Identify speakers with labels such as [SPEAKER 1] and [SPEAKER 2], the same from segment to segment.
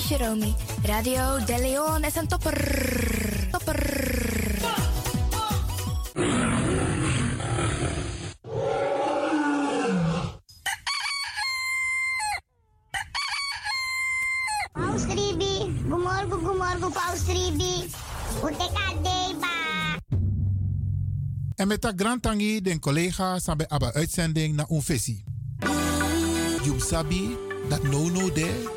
[SPEAKER 1] Jeromy. Radio De Leon is een topper. Topper.
[SPEAKER 2] Paus Ribi, gumorgo gumorgo Paus Ribi. Uteka deba.
[SPEAKER 3] En met dat grand tangi den collega sabe aba uitzending na un visie. You sabi dat no no de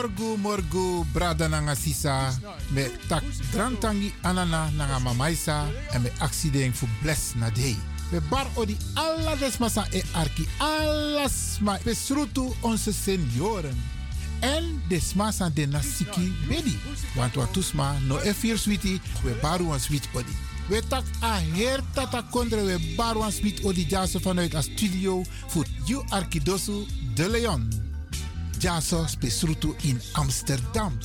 [SPEAKER 3] Morgu morgu brada nanga sisa me tak drantangi anana nanga mamaisa en me accident fu bless na day. We bar odi alla desmasa e arki alles ma besrutu onze senioren. En desmasa de nasiki bedi. Want wat tusma no e vier switi we baru een switch odi. We tak a her tata kondre we baru een switch odi jase vanuit a studio voor you arkidosu de Leon. Jaso spesrutu in Amsterdam.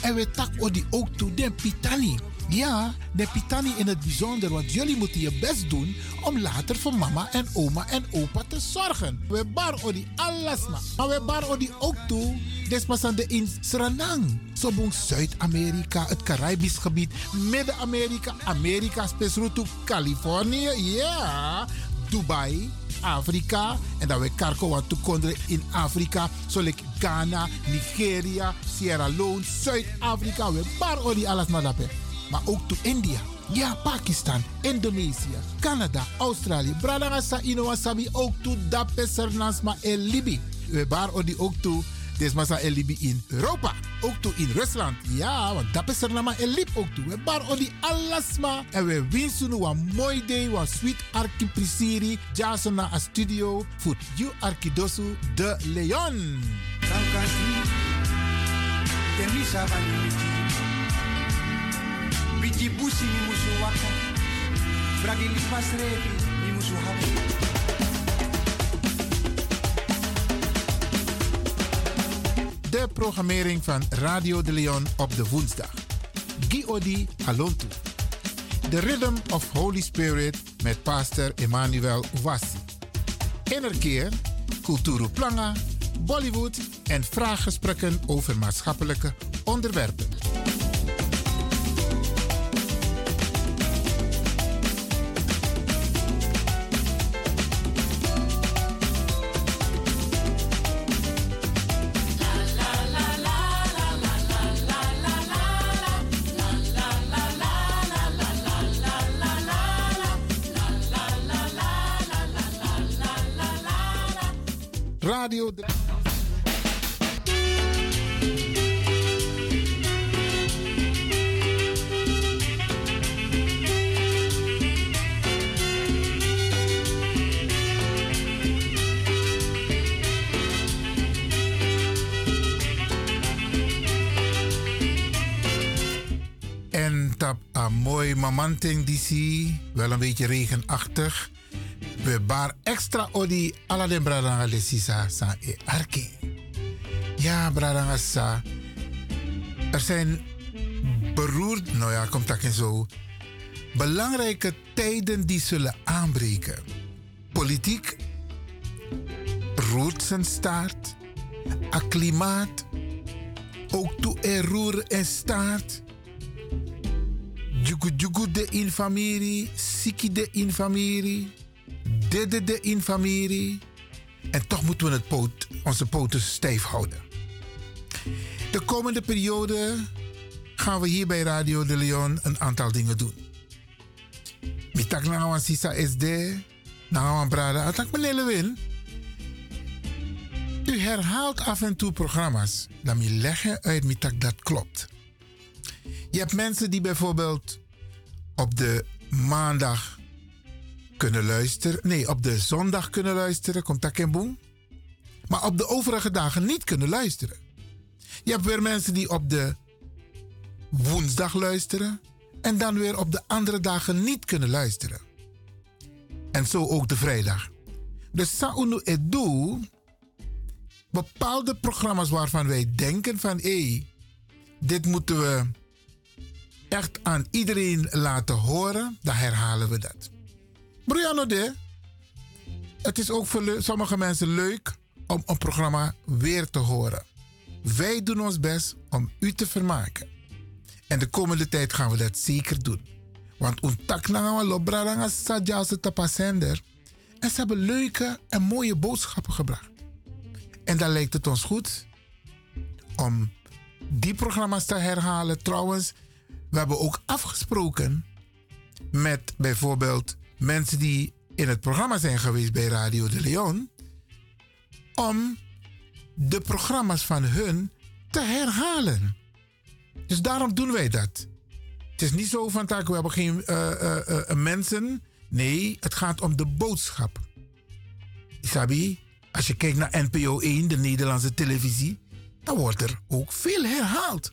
[SPEAKER 3] En we tak odi ook toe den Pitani. Ja, de Pitani in het bijzonder, want jullie moeten je best doen om later voor mama en oma en opa te zorgen. We bar odi alles ma. Maar we bar odi ook toe, despasande in Suriname. Sobong Zuid-Amerika, het Caribisch gebied, Midden-Amerika, Amerika, spesrutu Californië, ja, Dubai, Afrika. En dan we karko wat toekonderen in Afrika. Zoals Ghana, Nigeria, Sierra Leone, Zuid-Afrika. We bar odi alles maar. Maar ook to India. Ja, Pakistan, Indonesië, Canada, Australië. Bradangasa Inowasabi ook to Dape Sernasma en Libi. We bar ook to Desmasa en Libi in Europa. Ook toe in Rusland. Ja, want dat is er nama en lip ook toe. We bar odi alasma. En we winsten een mooi day. Een sweet arki prisiri. Jason na a studio. Voor you arkidosu de Leon.
[SPEAKER 4] Biti busi ni musu waka. Bragi lipas revi ni musu hapu.
[SPEAKER 3] De programmering van Radio de Leon op de woensdag. Giodi Alontu. The Rhythm of Holy Spirit met pastor Emmanuel Ouassi. Innerkeer, Kulturu Planga, Bollywood en vraaggesprekken over maatschappelijke onderwerpen. En tap een mooi mamanting DC, wel een beetje regenachtig. We bar extra odi ala den bradanga lesisa sa e arki. Ja, bradanga sa. Er zijn beroerd, nou ja, komt dat in zo. Belangrijke tijden die zullen aanbreken. Politiek roert zijn staart. A klimaat ook toe er roer en staart. Jugu jugu de in familie, siki de in familie, dede de in familie. En toch moeten we het poot, onze poten stijf houden. De komende periode gaan we hier bij Radio de Leon een aantal dingen doen. Mitak na wan sisa SD, na wan brada, atak meneer win. U herhaalt af en toe programma's. Dan je leggen uit mitak dat klopt. Je hebt mensen die bijvoorbeeld op de maandag kunnen luisteren. Nee, op de zondag kunnen luisteren. Komt dat in boem? Maar op de overige dagen niet kunnen luisteren. Je hebt weer mensen die op de woensdag luisteren. En dan weer op de andere dagen niet kunnen luisteren. En zo ook de vrijdag. Dus Saunu Edu, bepaalde programma's waarvan wij denken van hé, dit moeten we echt aan iedereen laten horen, dan herhalen we dat. Brianna de, het is ook voor sommige mensen leuk om een programma weer te horen. Wij doen ons best om u te vermaken. En de komende tijd gaan we dat zeker doen. Want tak na lobra sadja te tapasender. En ze hebben leuke en mooie boodschappen gebracht. En dan lijkt het ons goed om die programma's te herhalen. Trouwens, we hebben ook afgesproken met bijvoorbeeld mensen die in het programma zijn geweest bij Radio de Leon. Om de programma's van hun te herhalen. Dus daarom doen wij dat. Het is niet zo van tak, we hebben geen uh, mensen. Nee, het gaat om de boodschap. Isabi, als je kijkt naar NPO 1, de Nederlandse televisie, dan wordt er ook veel herhaald.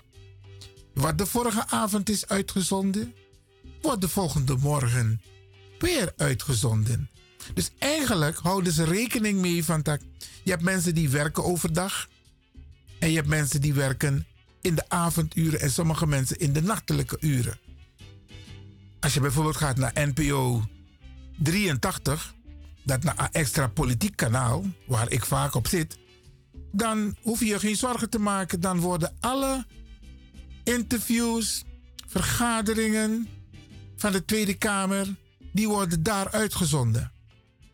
[SPEAKER 3] Wat de vorige avond is uitgezonden, wordt de volgende morgen weer uitgezonden. Dus eigenlijk houden ze rekening mee van dat je hebt mensen die werken overdag en je hebt mensen die werken in de avonduren en sommige mensen in de nachtelijke uren. Als je bijvoorbeeld gaat naar NPO 83, dat extra politiek kanaal, waar ik vaak op zit, dan hoef je je geen zorgen te maken. Dan worden alle interviews, vergaderingen van de Tweede Kamer, die worden daar uitgezonden.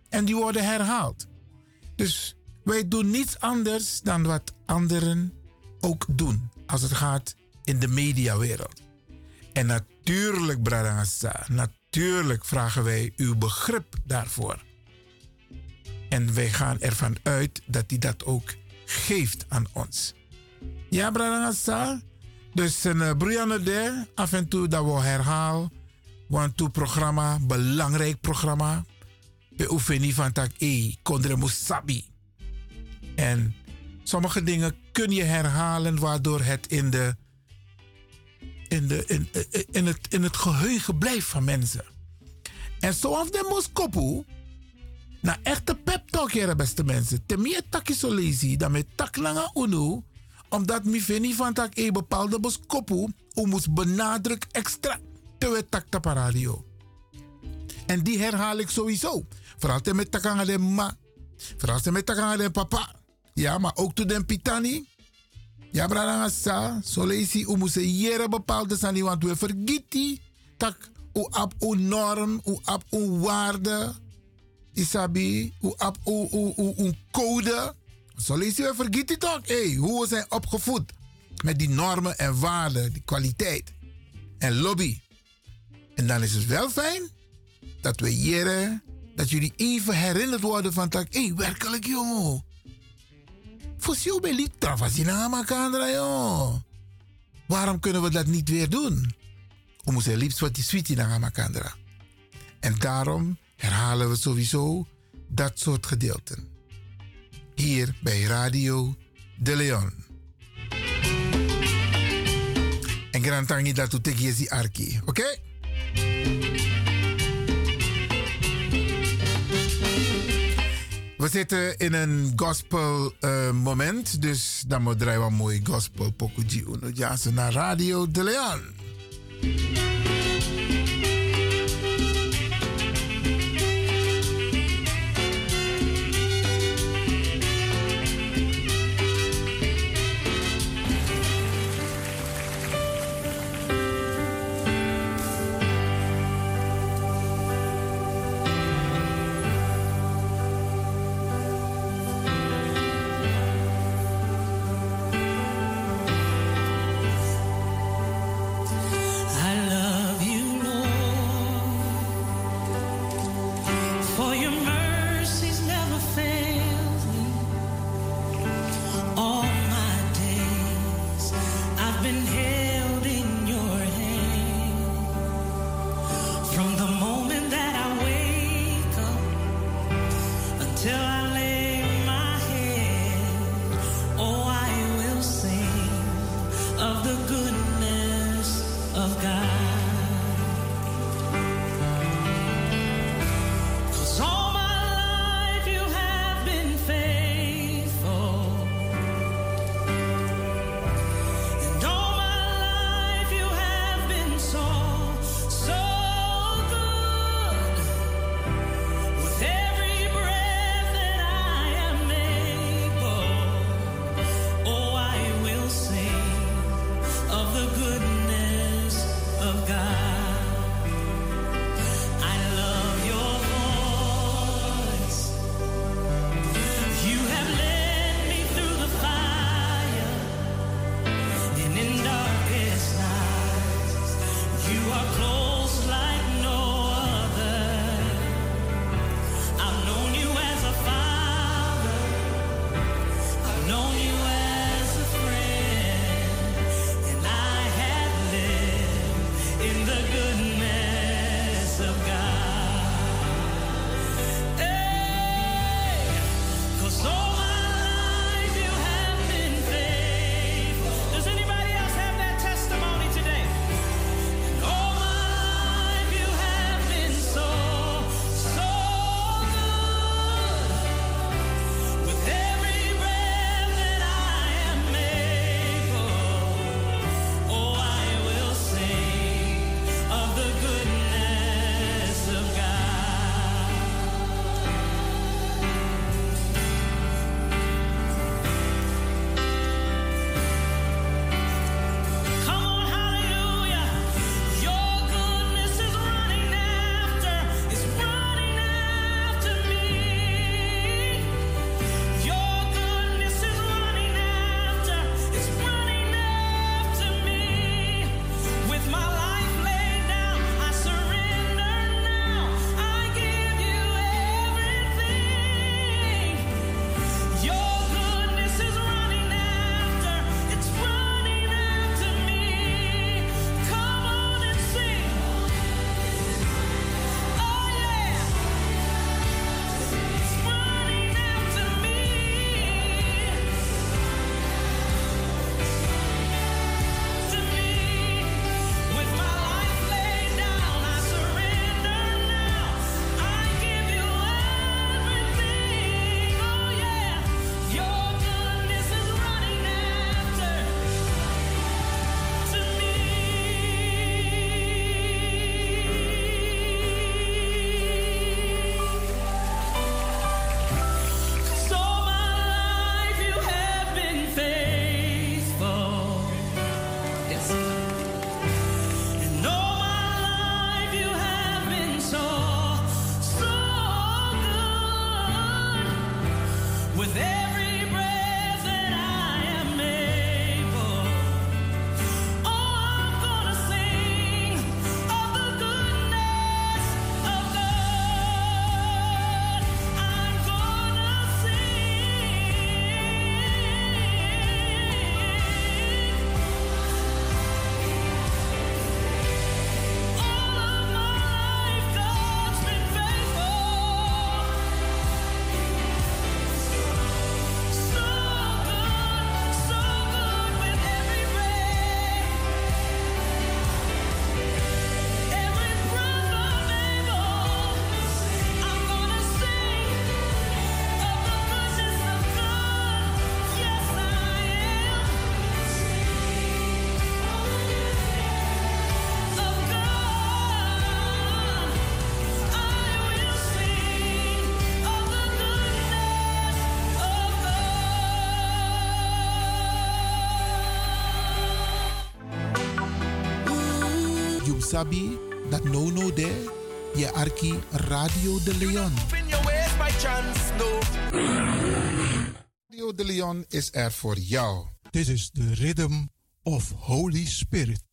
[SPEAKER 3] En die worden herhaald. Dus wij doen niets anders dan wat anderen ook doen als het gaat in de mediawereld. En natuurlijk, Bradangasa, natuurlijk vragen wij uw begrip daarvoor. En wij gaan ervan uit dat hij dat ook geeft aan ons. Ja, Bradangasa? Dus een uh, af en toe dat we herhalen. Want het programma, belangrijk programma. We hoeven niet van tak, e, kondre musabi. En sommige dingen kun je herhalen waardoor het in, de, in, de, in, in, het, in het geheugen blijft van mensen. En zoals de moskopu, na echte pep talk hier, beste mensen. Te meer takje zo dan met tak langa unu, omdat mi vind van tak een bepaalde moskopu, u moest benadruk extra te we tak radio. En die herhaal ik sowieso. Vooral met takanga de ma. Vooral met takanga de papa. Ja, maar ook to den pitani. Ja, brada sa, so leesi u moest jere bepaalde sani, want we vergeten tak u op uw norm, u op uw waarde, isabi, u op uw, uw, uw code. Zo lees we vergeten toch, hey, hoe we zijn opgevoed met die normen en waarden, die kwaliteit en lobby. En dan is het wel fijn dat we jere, dat jullie even herinnerd worden van tak, hé, hey, werkelijk jongen. Fosio beli travasina makandra yo. Waarom kunnen we dat niet weer doen? We moeten liefst wat die sweetie naar makandra. En daarom herhalen we sowieso dat soort gedeelten. Hier bij Radio De Leon. En grantangi dat u arki, oké? We zitten in een gospel uh, moment, dus dan moet draaien we mooi gospel pokuji uno naar Radio De Leon.
[SPEAKER 5] you are close.
[SPEAKER 3] Sabi dat no no de je arki Radio de Leon. Radio de Leon is er voor jou.
[SPEAKER 5] This is the rhythm of Holy Spirit.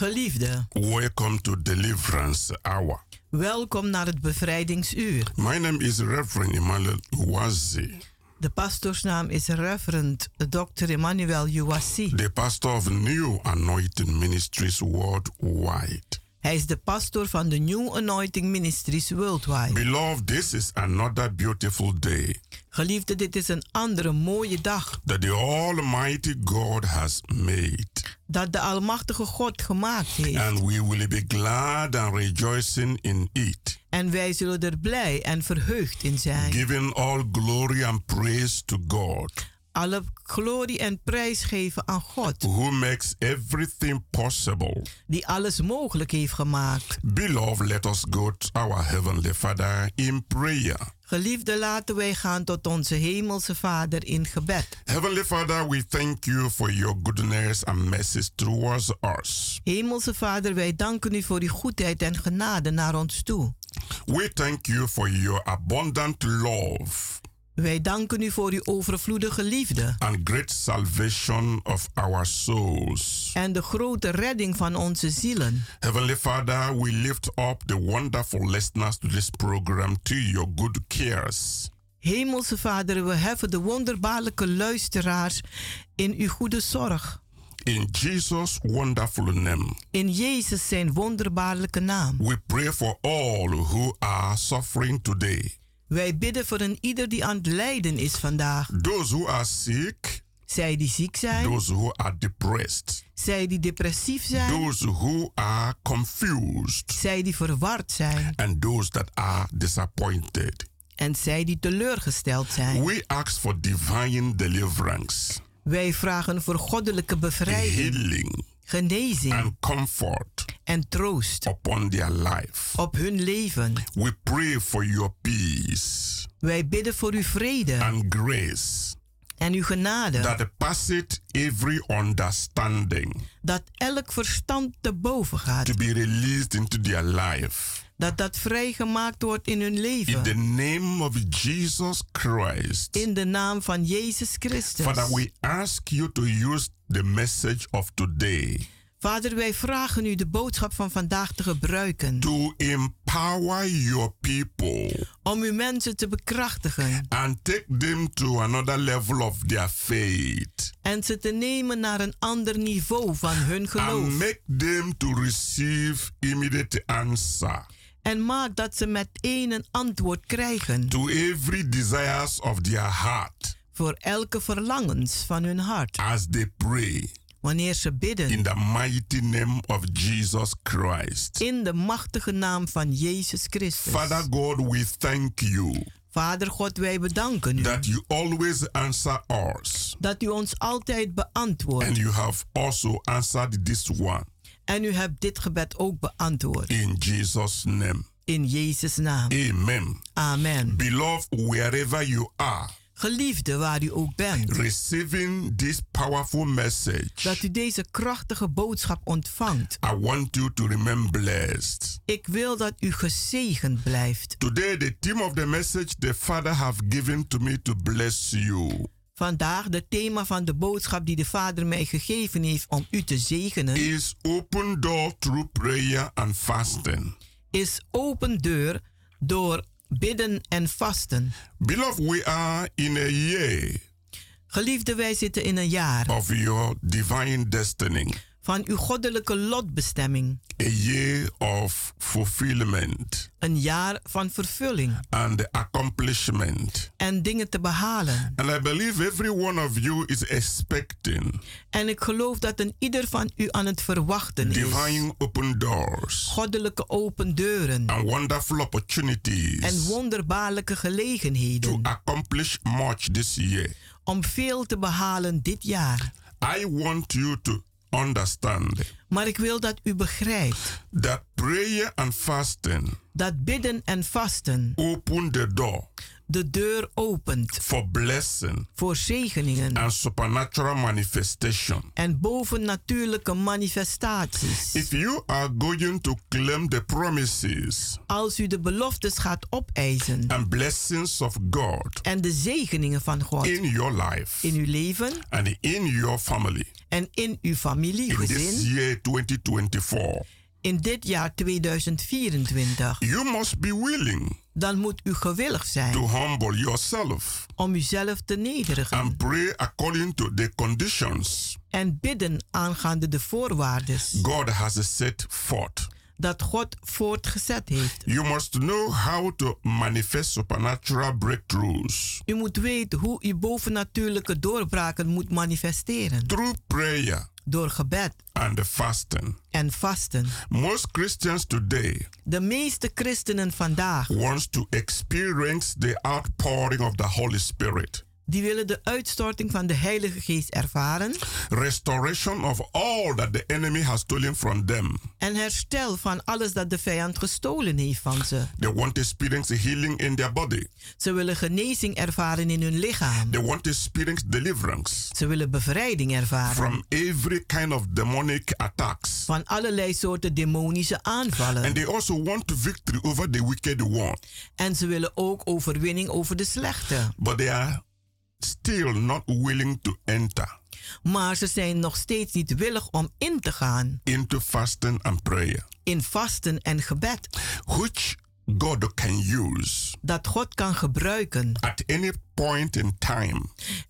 [SPEAKER 6] Geliefde,
[SPEAKER 7] welcome to Deliverance Hour.
[SPEAKER 6] welkom naar het bevrijdingsuur.
[SPEAKER 7] My name is Reverend Emmanuel Uwazi,
[SPEAKER 6] De pastoorsnaam is Reverend Dr. Emmanuel Uwasi.
[SPEAKER 7] the pastor of New Anointing Ministries worldwide.
[SPEAKER 6] Hij is de pastor van de New Anointing Ministries Worldwide.
[SPEAKER 7] Beloved, this is another beautiful day
[SPEAKER 6] Geliefde, dit is een andere mooie dag
[SPEAKER 7] that the Almighty God has made,
[SPEAKER 6] dat de Almachtige God gemaakt heeft.
[SPEAKER 7] and we will be glad and rejoicing in it,
[SPEAKER 6] En wij zullen er blij en verheugd in zijn.
[SPEAKER 7] giving all glory and praise to God,
[SPEAKER 6] Alle glorie en prijs geven aan God,
[SPEAKER 7] who makes everything possible.
[SPEAKER 6] die alles mogelijk heeft gemaakt.
[SPEAKER 7] Beloved, let us go to our Heavenly Father in prayer.
[SPEAKER 6] Geliefde, laten wij gaan tot onze Hemelse Vader in gebed.
[SPEAKER 7] Heavenly Father, we thank you for your goodness and mercy towards us.
[SPEAKER 6] Hemelse Vader, wij danken u voor uw goedheid en genade naar ons toe.
[SPEAKER 7] We thank you for your abundant love
[SPEAKER 6] Wij danken u voor uw overvloedige liefde
[SPEAKER 7] and great salvation of our souls.
[SPEAKER 6] en de grote redding van onze zielen.
[SPEAKER 7] Heavenly Father, we lift up the wonderful listeners to this program to your good cares.
[SPEAKER 6] Hemelse Vader, we heffen de wonderbaarlijke luisteraars in uw goede zorg.
[SPEAKER 7] In Jesus' wonderful name,
[SPEAKER 6] In Jezus zijn wonderbaarlijke naam.
[SPEAKER 7] we pray for all who are suffering today.
[SPEAKER 6] Wij bidden voor een ieder die aan het lijden is vandaag.
[SPEAKER 7] Those who are sick,
[SPEAKER 6] Zij die ziek zijn,
[SPEAKER 7] those who are depressed,
[SPEAKER 6] zij die depressief zijn,
[SPEAKER 7] those who are confused,
[SPEAKER 6] zij die verward zijn.
[SPEAKER 7] And those that are disappointed.
[SPEAKER 6] en zij die teleurgesteld zijn.
[SPEAKER 7] We ask for divine deliverance,
[SPEAKER 6] Wij vragen voor goddelijke bevrijding,
[SPEAKER 7] healing,
[SPEAKER 6] genezing
[SPEAKER 7] and comfort
[SPEAKER 6] en troost
[SPEAKER 7] upon their life.
[SPEAKER 6] op hun leven.
[SPEAKER 7] We pray for your peace
[SPEAKER 6] Wij bidden voor uw vrede
[SPEAKER 7] and grace
[SPEAKER 6] en uw genade.
[SPEAKER 7] that passeth every understanding
[SPEAKER 6] Dat elk verstand te boven gaat.
[SPEAKER 7] to be released into their life.
[SPEAKER 6] Dat dat vrijgemaakt wordt in hun
[SPEAKER 7] In
[SPEAKER 6] leven.
[SPEAKER 7] the name of Jesus Christ.
[SPEAKER 6] In de naam van Jezus Christus.
[SPEAKER 7] Father, we ask you to use the message of today
[SPEAKER 6] Vader, wij vragen u de boodschap van vandaag te gebruiken.
[SPEAKER 7] to empower your people
[SPEAKER 6] Om uw mensen te bekrachtigen.
[SPEAKER 7] and take them to another level of their faith
[SPEAKER 6] En ze te nemen naar een ander niveau van hun
[SPEAKER 7] and
[SPEAKER 6] geloof.
[SPEAKER 7] make them to receive immediate answer
[SPEAKER 6] En maak dat ze meteen een antwoord krijgen.
[SPEAKER 7] to every desires of their heart
[SPEAKER 6] Voor elke verlangens van hun hart.
[SPEAKER 7] as they pray
[SPEAKER 6] Wanneer ze bidden.
[SPEAKER 7] in the mighty name of Jesus Christ.
[SPEAKER 6] In de machtige naam van Jezus Christus.
[SPEAKER 7] Father God, we thank you
[SPEAKER 6] Vader God, wij bedanken u.
[SPEAKER 7] that you always answer us
[SPEAKER 6] Dat u ons altijd beantwoordt.
[SPEAKER 7] and you have also answered this one
[SPEAKER 6] En u hebt dit gebed ook beantwoord.
[SPEAKER 7] in Jesus' name.
[SPEAKER 6] In Jezus' naam.
[SPEAKER 7] Amen.
[SPEAKER 6] Amen.
[SPEAKER 7] Beloved, wherever you are,
[SPEAKER 6] Geliefde waar u ook bent.
[SPEAKER 7] receiving this powerful message,
[SPEAKER 6] Dat u deze krachtige boodschap ontvangt.
[SPEAKER 7] I want you to remain blessed.
[SPEAKER 6] Ik wil dat u gezegend blijft.
[SPEAKER 7] Today, the theme of the message the Father have given to me to bless you
[SPEAKER 6] Vandaag de thema van de boodschap die de Vader mij gegeven heeft om u te zegenen
[SPEAKER 7] is open door through prayer and fasting.
[SPEAKER 6] is open deur door bidden en vasten.
[SPEAKER 7] Beloved, we are in a year
[SPEAKER 6] Geliefde, wij zitten in een jaar
[SPEAKER 7] of your divine destiny,
[SPEAKER 6] van uw goddelijke lotbestemming.
[SPEAKER 7] a year of fulfillment
[SPEAKER 6] Een jaar van vervulling
[SPEAKER 7] and accomplishment.
[SPEAKER 6] en dingen te behalen.
[SPEAKER 7] And I believe every one of you is expecting
[SPEAKER 6] En ik geloof dat een ieder van u aan het verwachten is.
[SPEAKER 7] divine open doors
[SPEAKER 6] Goddelijke open deuren
[SPEAKER 7] and wonderful
[SPEAKER 6] en
[SPEAKER 7] opportunities
[SPEAKER 6] wonderbaarlijke
[SPEAKER 7] to
[SPEAKER 6] gelegenheden
[SPEAKER 7] accomplish much this year.
[SPEAKER 6] om veel te behalen dit jaar.
[SPEAKER 7] I want you to understand
[SPEAKER 6] Maar ik wil dat u begrijpt.
[SPEAKER 7] That prayer and fasting
[SPEAKER 6] dat bidden en vasten
[SPEAKER 7] open the door
[SPEAKER 6] de deur opent.
[SPEAKER 7] For blessing
[SPEAKER 6] voor zegeningen.
[SPEAKER 7] and supernatural manifestation.
[SPEAKER 6] en bovennatuurlijke manifestaties.
[SPEAKER 7] If you are going to claim the promises
[SPEAKER 6] Als u de beloftes gaat opeisen.
[SPEAKER 7] and blessings of God
[SPEAKER 6] en de zegeningen van God.
[SPEAKER 7] in your life
[SPEAKER 6] in uw leven.
[SPEAKER 7] and in your family.
[SPEAKER 6] En in uw familie,
[SPEAKER 7] in this year 2024,
[SPEAKER 6] in dit jaar 2024,
[SPEAKER 7] you must be willing
[SPEAKER 6] dan moet u gewillig
[SPEAKER 7] to
[SPEAKER 6] zijn
[SPEAKER 7] humble yourself
[SPEAKER 6] om uzelf te nederigen
[SPEAKER 7] and pray according to the conditions
[SPEAKER 6] en bidden aangaande de voorwaarden
[SPEAKER 7] God has set forth.
[SPEAKER 6] dat God voortgezet heeft.
[SPEAKER 7] You must know how to manifest supernatural breakthroughs
[SPEAKER 6] U moet weten hoe u bovennatuurlijke doorbraken moet manifesteren
[SPEAKER 7] through prayer
[SPEAKER 6] door gebed
[SPEAKER 7] and fasting.
[SPEAKER 6] en vasten.
[SPEAKER 7] Most Christians today
[SPEAKER 6] De meeste christenen vandaag
[SPEAKER 7] wants to experience the outpouring of the Holy Spirit,
[SPEAKER 6] die willen de uitstorting van de Heilige Geest ervaren
[SPEAKER 7] restoration of all that the enemy has stolen from them.
[SPEAKER 6] en herstel van alles dat de vijand gestolen heeft van ze.
[SPEAKER 7] They want to experience healing in their body.
[SPEAKER 6] Ze willen genezing ervaren in hun lichaam.
[SPEAKER 7] They want to experience deliverance
[SPEAKER 6] Ze willen bevrijding ervaren
[SPEAKER 7] from every kind of demonic attacks.
[SPEAKER 6] van allerlei soorten demonische
[SPEAKER 7] And
[SPEAKER 6] aanvallen.
[SPEAKER 7] they also want victory over the wicked one.
[SPEAKER 6] En ze willen ook overwinning over de slechte.
[SPEAKER 7] But they are still not willing to enter
[SPEAKER 6] Maar ze zijn nog steeds niet willig om in te gaan
[SPEAKER 7] into fasting and prayer,
[SPEAKER 6] in vasten en gebed.
[SPEAKER 7] which God can use
[SPEAKER 6] Dat God kan gebruiken
[SPEAKER 7] at any point in time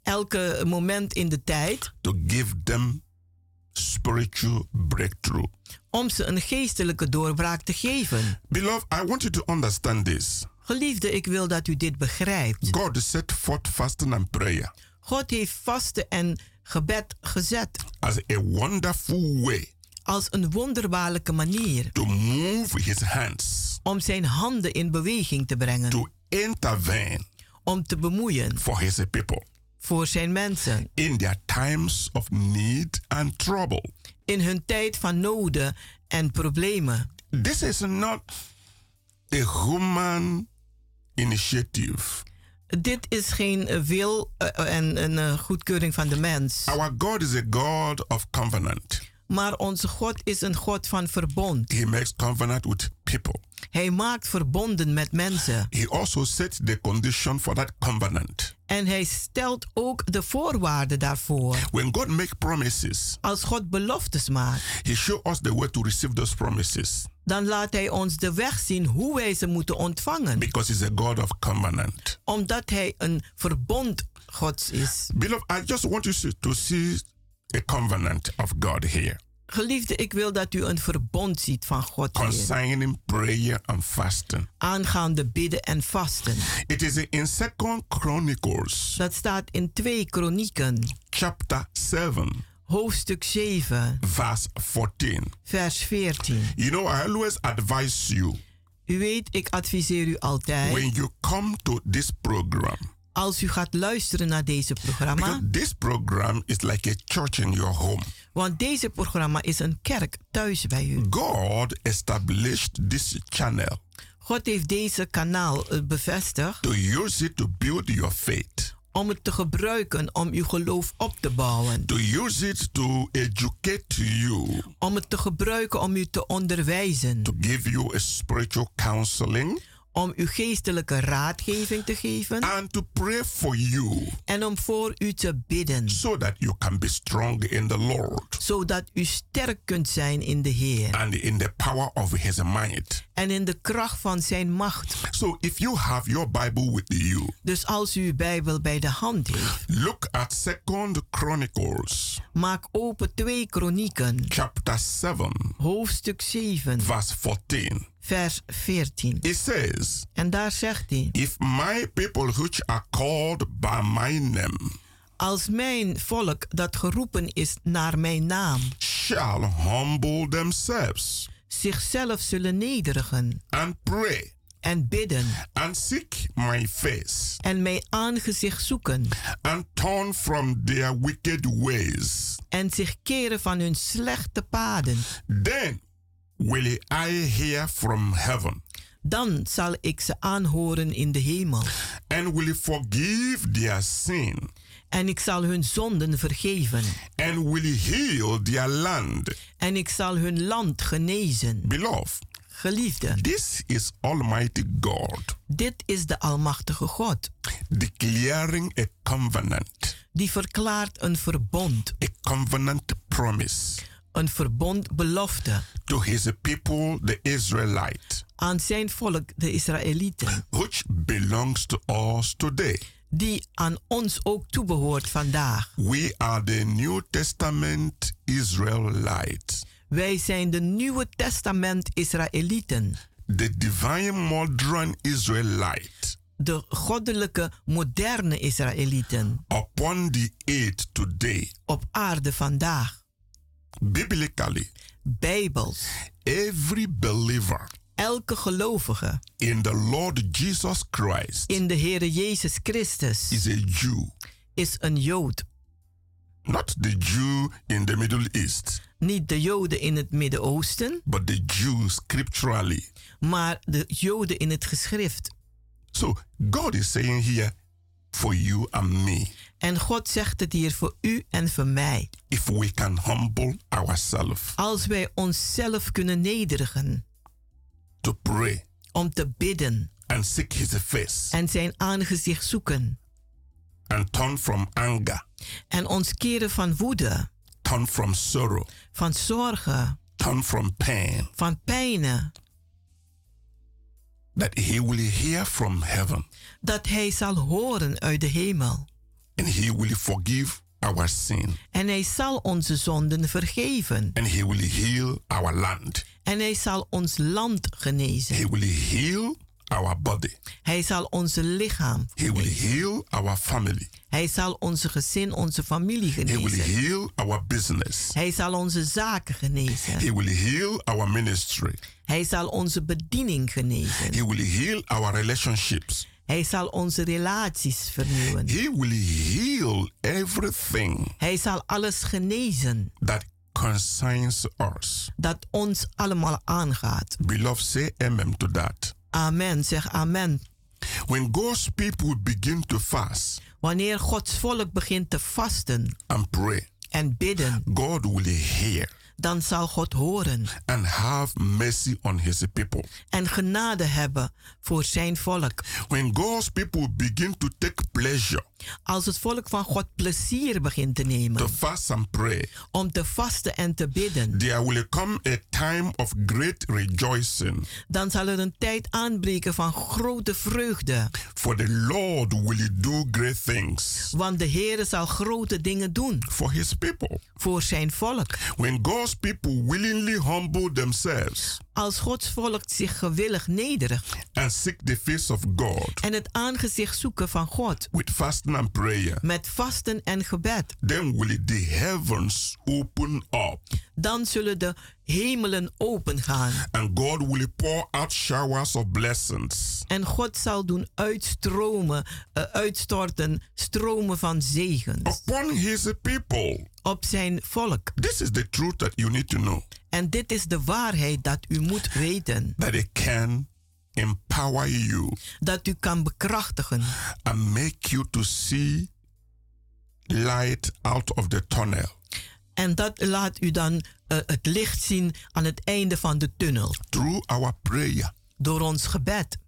[SPEAKER 6] elke moment in de tijd
[SPEAKER 7] to give them spiritual breakthrough.
[SPEAKER 6] om ze een geestelijke doorbraak te geven.
[SPEAKER 7] Beloved, I want you to understand this.
[SPEAKER 6] Geliefde, ik wil dat u dit begrijpt.
[SPEAKER 7] God set forth fasting and prayer
[SPEAKER 6] God heeft vasten en gebed gezet
[SPEAKER 7] as a wonderful way
[SPEAKER 6] als een wonderbaarlijke manier
[SPEAKER 7] to move his hands,
[SPEAKER 6] om zijn handen in beweging te brengen,
[SPEAKER 7] to intervene
[SPEAKER 6] om te bemoeien
[SPEAKER 7] for his people
[SPEAKER 6] voor zijn mensen
[SPEAKER 7] in their times of need and trouble.
[SPEAKER 6] in hun tijd van noden en problemen.
[SPEAKER 7] This is not a human initiative.
[SPEAKER 6] Dit is geen wil eh, en een eh, goedkeuring van de mens.
[SPEAKER 7] Our God is a God of covenant.
[SPEAKER 6] Maar onze God is een God van verbond.
[SPEAKER 7] He makes covenant with people.
[SPEAKER 6] Hij maakt verbonden met mensen.
[SPEAKER 7] He also sets the condition for that covenant.
[SPEAKER 6] En hij stelt ook de voorwaarden daarvoor.
[SPEAKER 7] When God makes promises,
[SPEAKER 6] Als God beloftes maakt,
[SPEAKER 7] He shows us the way to receive those promises
[SPEAKER 6] dan laat hij ons de weg zien hoe wij ze moeten ontvangen.
[SPEAKER 7] because He's a God of covenant.
[SPEAKER 6] Omdat hij een verbond Gods is.
[SPEAKER 7] Beloved, I just want you to see a covenant of God here
[SPEAKER 6] Geliefde, ik wil dat u een verbond ziet van God hier.
[SPEAKER 7] concerning prayer and fasting.
[SPEAKER 6] Aangaande bidden en vasten.
[SPEAKER 7] It is in Second Chronicles
[SPEAKER 6] Dat staat in 2 Kronieken,
[SPEAKER 7] chapter 7,
[SPEAKER 6] hoofdstuk 7,
[SPEAKER 7] verse 14.
[SPEAKER 6] vers 14.
[SPEAKER 7] You know, I always advise you
[SPEAKER 6] U weet, ik adviseer u altijd,
[SPEAKER 7] when you come to this program,
[SPEAKER 6] als u gaat luisteren naar deze programma,
[SPEAKER 7] because this program is like a church in your home.
[SPEAKER 6] want deze programma is een kerk thuis bij u.
[SPEAKER 7] God established this channel
[SPEAKER 6] God heeft deze kanaal eh, bevestigd
[SPEAKER 7] to use it to build your faith,
[SPEAKER 6] om het te gebruiken om uw geloof op te bouwen.
[SPEAKER 7] to use it to educate you,
[SPEAKER 6] Om het te gebruiken om u te onderwijzen.
[SPEAKER 7] to give you a spiritual counseling,
[SPEAKER 6] om u geestelijke raadgeving te geven
[SPEAKER 7] and to pray for you
[SPEAKER 6] en om voor u te bidden,
[SPEAKER 7] so that you can be strong in the Lord
[SPEAKER 6] zodat u sterk kunt zijn in de Heer
[SPEAKER 7] and in the power of his might.
[SPEAKER 6] en in de kracht van zijn macht.
[SPEAKER 7] So if you have your Bible with you,
[SPEAKER 6] Dus als u uw Bijbel bij de hand heeft,
[SPEAKER 7] look at Second Chronicles
[SPEAKER 6] maak open 2 Kronieken,
[SPEAKER 7] chapter 7
[SPEAKER 6] hoofdstuk 7,
[SPEAKER 7] verse 14.
[SPEAKER 6] Vers 14.
[SPEAKER 7] It says,
[SPEAKER 6] En daar zegt hij:
[SPEAKER 7] If my people which are called by my name
[SPEAKER 6] Als mijn volk dat geroepen is naar mijn naam
[SPEAKER 7] shall humble themselves
[SPEAKER 6] zichzelf zullen nederigen
[SPEAKER 7] and pray
[SPEAKER 6] en bidden
[SPEAKER 7] and seek my face
[SPEAKER 6] en mijn aangezicht zoeken
[SPEAKER 7] and turn from their wicked ways,
[SPEAKER 6] en zich keren van hun slechte paden,
[SPEAKER 7] then will I hear from heaven?
[SPEAKER 6] Dan zal ik ze aanhoren in de hemel.
[SPEAKER 7] And will forgive their sin?
[SPEAKER 6] En ik zal hun zonden vergeven.
[SPEAKER 7] And will heal their land.
[SPEAKER 6] en ik zal hun land genezen.
[SPEAKER 7] Beloved,
[SPEAKER 6] Geliefde,
[SPEAKER 7] this is Almighty God
[SPEAKER 6] dit is de Almachtige God.
[SPEAKER 7] declaring a covenant,
[SPEAKER 6] die verklaart een verbond,
[SPEAKER 7] a covenant promise
[SPEAKER 6] een verbond belofte
[SPEAKER 7] to his people, the Israelites,
[SPEAKER 6] aan zijn volk, de Israëlieten,
[SPEAKER 7] which belongs to us today.
[SPEAKER 6] die aan ons ook toebehoort vandaag.
[SPEAKER 7] We are the New Testament Israelites,
[SPEAKER 6] Wij zijn de Nieuwe Testament Israëlieten,
[SPEAKER 7] the divine modern Israelite,
[SPEAKER 6] de goddelijke moderne Israëlieten
[SPEAKER 7] upon the earth today.
[SPEAKER 6] op aarde vandaag.
[SPEAKER 7] Biblically,
[SPEAKER 6] Bijbels.
[SPEAKER 7] every believer
[SPEAKER 6] Elke gelovige
[SPEAKER 7] in the Lord Jesus Christ
[SPEAKER 6] in de Heere Jezus Christus
[SPEAKER 7] is a Jew,
[SPEAKER 6] is een Jood.
[SPEAKER 7] not the Jew in the Middle East,
[SPEAKER 6] Niet de Joden in het Midden-Oosten,
[SPEAKER 7] but the Jew scripturally.
[SPEAKER 6] maar de Joden in het geschrift.
[SPEAKER 7] So God is saying here, for you and me,
[SPEAKER 6] En God zegt het hier voor u en voor mij.
[SPEAKER 7] if we can humble ourselves
[SPEAKER 6] Als wij onszelf kunnen nederigen.
[SPEAKER 7] to pray
[SPEAKER 6] om te bidden.
[SPEAKER 7] and seek His face
[SPEAKER 6] en zijn aangezicht zoeken.
[SPEAKER 7] and turn from anger,
[SPEAKER 6] en ons keren van woede,
[SPEAKER 7] turn from sorrow,
[SPEAKER 6] van zorgen,
[SPEAKER 7] turn from pain,
[SPEAKER 6] van pijnen,
[SPEAKER 7] that He will hear from heaven.
[SPEAKER 6] Dat Hij zal horen uit de hemel.
[SPEAKER 7] And He will forgive our sin
[SPEAKER 6] En Hij zal onze zonden vergeven.
[SPEAKER 7] and He will heal our land.
[SPEAKER 6] En Hij zal ons land genezen.
[SPEAKER 7] He will heal our body.
[SPEAKER 6] Hij zal onze lichaam
[SPEAKER 7] He will
[SPEAKER 6] genezen.
[SPEAKER 7] heal our family.
[SPEAKER 6] Hij zal onze gezin, onze familie
[SPEAKER 7] He will
[SPEAKER 6] genezen.
[SPEAKER 7] heal our business.
[SPEAKER 6] Hij zal onze zaken genezen.
[SPEAKER 7] He will heal our ministry.
[SPEAKER 6] Hij zal onze bediening genezen.
[SPEAKER 7] He will heal our relationships.
[SPEAKER 6] Hij zal onze relaties vernieuwen.
[SPEAKER 7] He will heal everything
[SPEAKER 6] Hij zal alles genezen
[SPEAKER 7] that concerns us.
[SPEAKER 6] dat ons allemaal aangaat.
[SPEAKER 7] Beloved, say amen to that.
[SPEAKER 6] Amen, zeg amen.
[SPEAKER 7] When God's people begin to fast
[SPEAKER 6] Wanneer Gods volk begint te vasten
[SPEAKER 7] and pray,
[SPEAKER 6] en bidden,
[SPEAKER 7] God will hear
[SPEAKER 6] dan zal God horen
[SPEAKER 7] and have mercy on his people.
[SPEAKER 6] en genade hebben voor zijn volk.
[SPEAKER 7] When God's people begin to take pleasure
[SPEAKER 6] Als het volk van God plezier begint te nemen
[SPEAKER 7] to fast and pray,
[SPEAKER 6] om te vasten en te bidden,
[SPEAKER 7] there will come a time of great rejoicing.
[SPEAKER 6] dan zal er een tijd aanbreken van grote vreugde.
[SPEAKER 7] For the Lord will do great things
[SPEAKER 6] Want de Heer zal grote dingen doen
[SPEAKER 7] for his people.
[SPEAKER 6] voor zijn volk.
[SPEAKER 7] When God's people willingly humble themselves
[SPEAKER 6] Als Gods volk zich gewillig nederigt
[SPEAKER 7] and seek the face of God
[SPEAKER 6] en het aangezicht zoeken van God
[SPEAKER 7] with fasting and prayer,
[SPEAKER 6] met vasten en gebed,
[SPEAKER 7] then will the heavens open up
[SPEAKER 6] dan zullen de hemelen opengaan
[SPEAKER 7] and God will pour out showers of blessings.
[SPEAKER 6] en God zal doen uitstromen, eh, uitstorten stromen van zegens
[SPEAKER 7] Upon his people.
[SPEAKER 6] op zijn volk.
[SPEAKER 7] This is the truth that you need to know.
[SPEAKER 6] En dit is de waarheid dat u moet weten.
[SPEAKER 7] That it can empower you
[SPEAKER 6] Dat u kan bekrachtigen
[SPEAKER 7] and make you to see light out of the tunnel
[SPEAKER 6] en dat laat u dan eh, het licht zien aan het einde van de tunnel
[SPEAKER 7] through our prayer,
[SPEAKER 6] door ons gebed,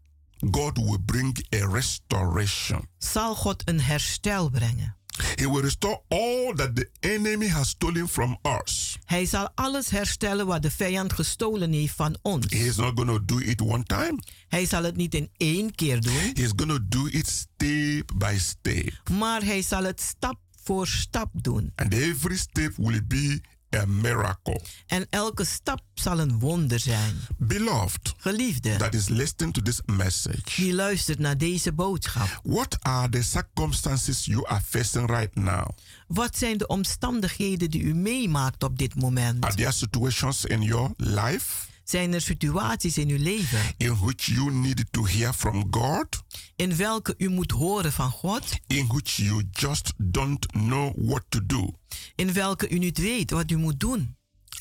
[SPEAKER 7] God will bring a restoration.
[SPEAKER 6] zal God een herstel brengen.
[SPEAKER 7] He will restore all that the enemy has stolen from us.
[SPEAKER 6] Hij zal alles herstellen wat de vijand gestolen heeft van ons.
[SPEAKER 7] He is not going to do it one time.
[SPEAKER 6] Hij zal het niet in één keer doen,
[SPEAKER 7] He is going to do it step by step.
[SPEAKER 6] maar hij zal het stap voor stap doen.
[SPEAKER 7] And every step will be a miracle.
[SPEAKER 6] En elke stap zal een wonder zijn.
[SPEAKER 7] Beloved,
[SPEAKER 6] Geliefde,
[SPEAKER 7] that is listening to this message.
[SPEAKER 6] die luistert naar deze boodschap.
[SPEAKER 7] What are the circumstances you are facing right now?
[SPEAKER 6] Wat zijn de omstandigheden die u meemaakt op dit moment?
[SPEAKER 7] Are there situations in your life
[SPEAKER 6] Zijn er situaties in uw leven
[SPEAKER 7] in which you need to hear from God?
[SPEAKER 6] in welke u moet horen van God?
[SPEAKER 7] In which you just don't know what to do?
[SPEAKER 6] In welke u niet weet wat u moet doen?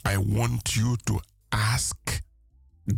[SPEAKER 7] I want you to ask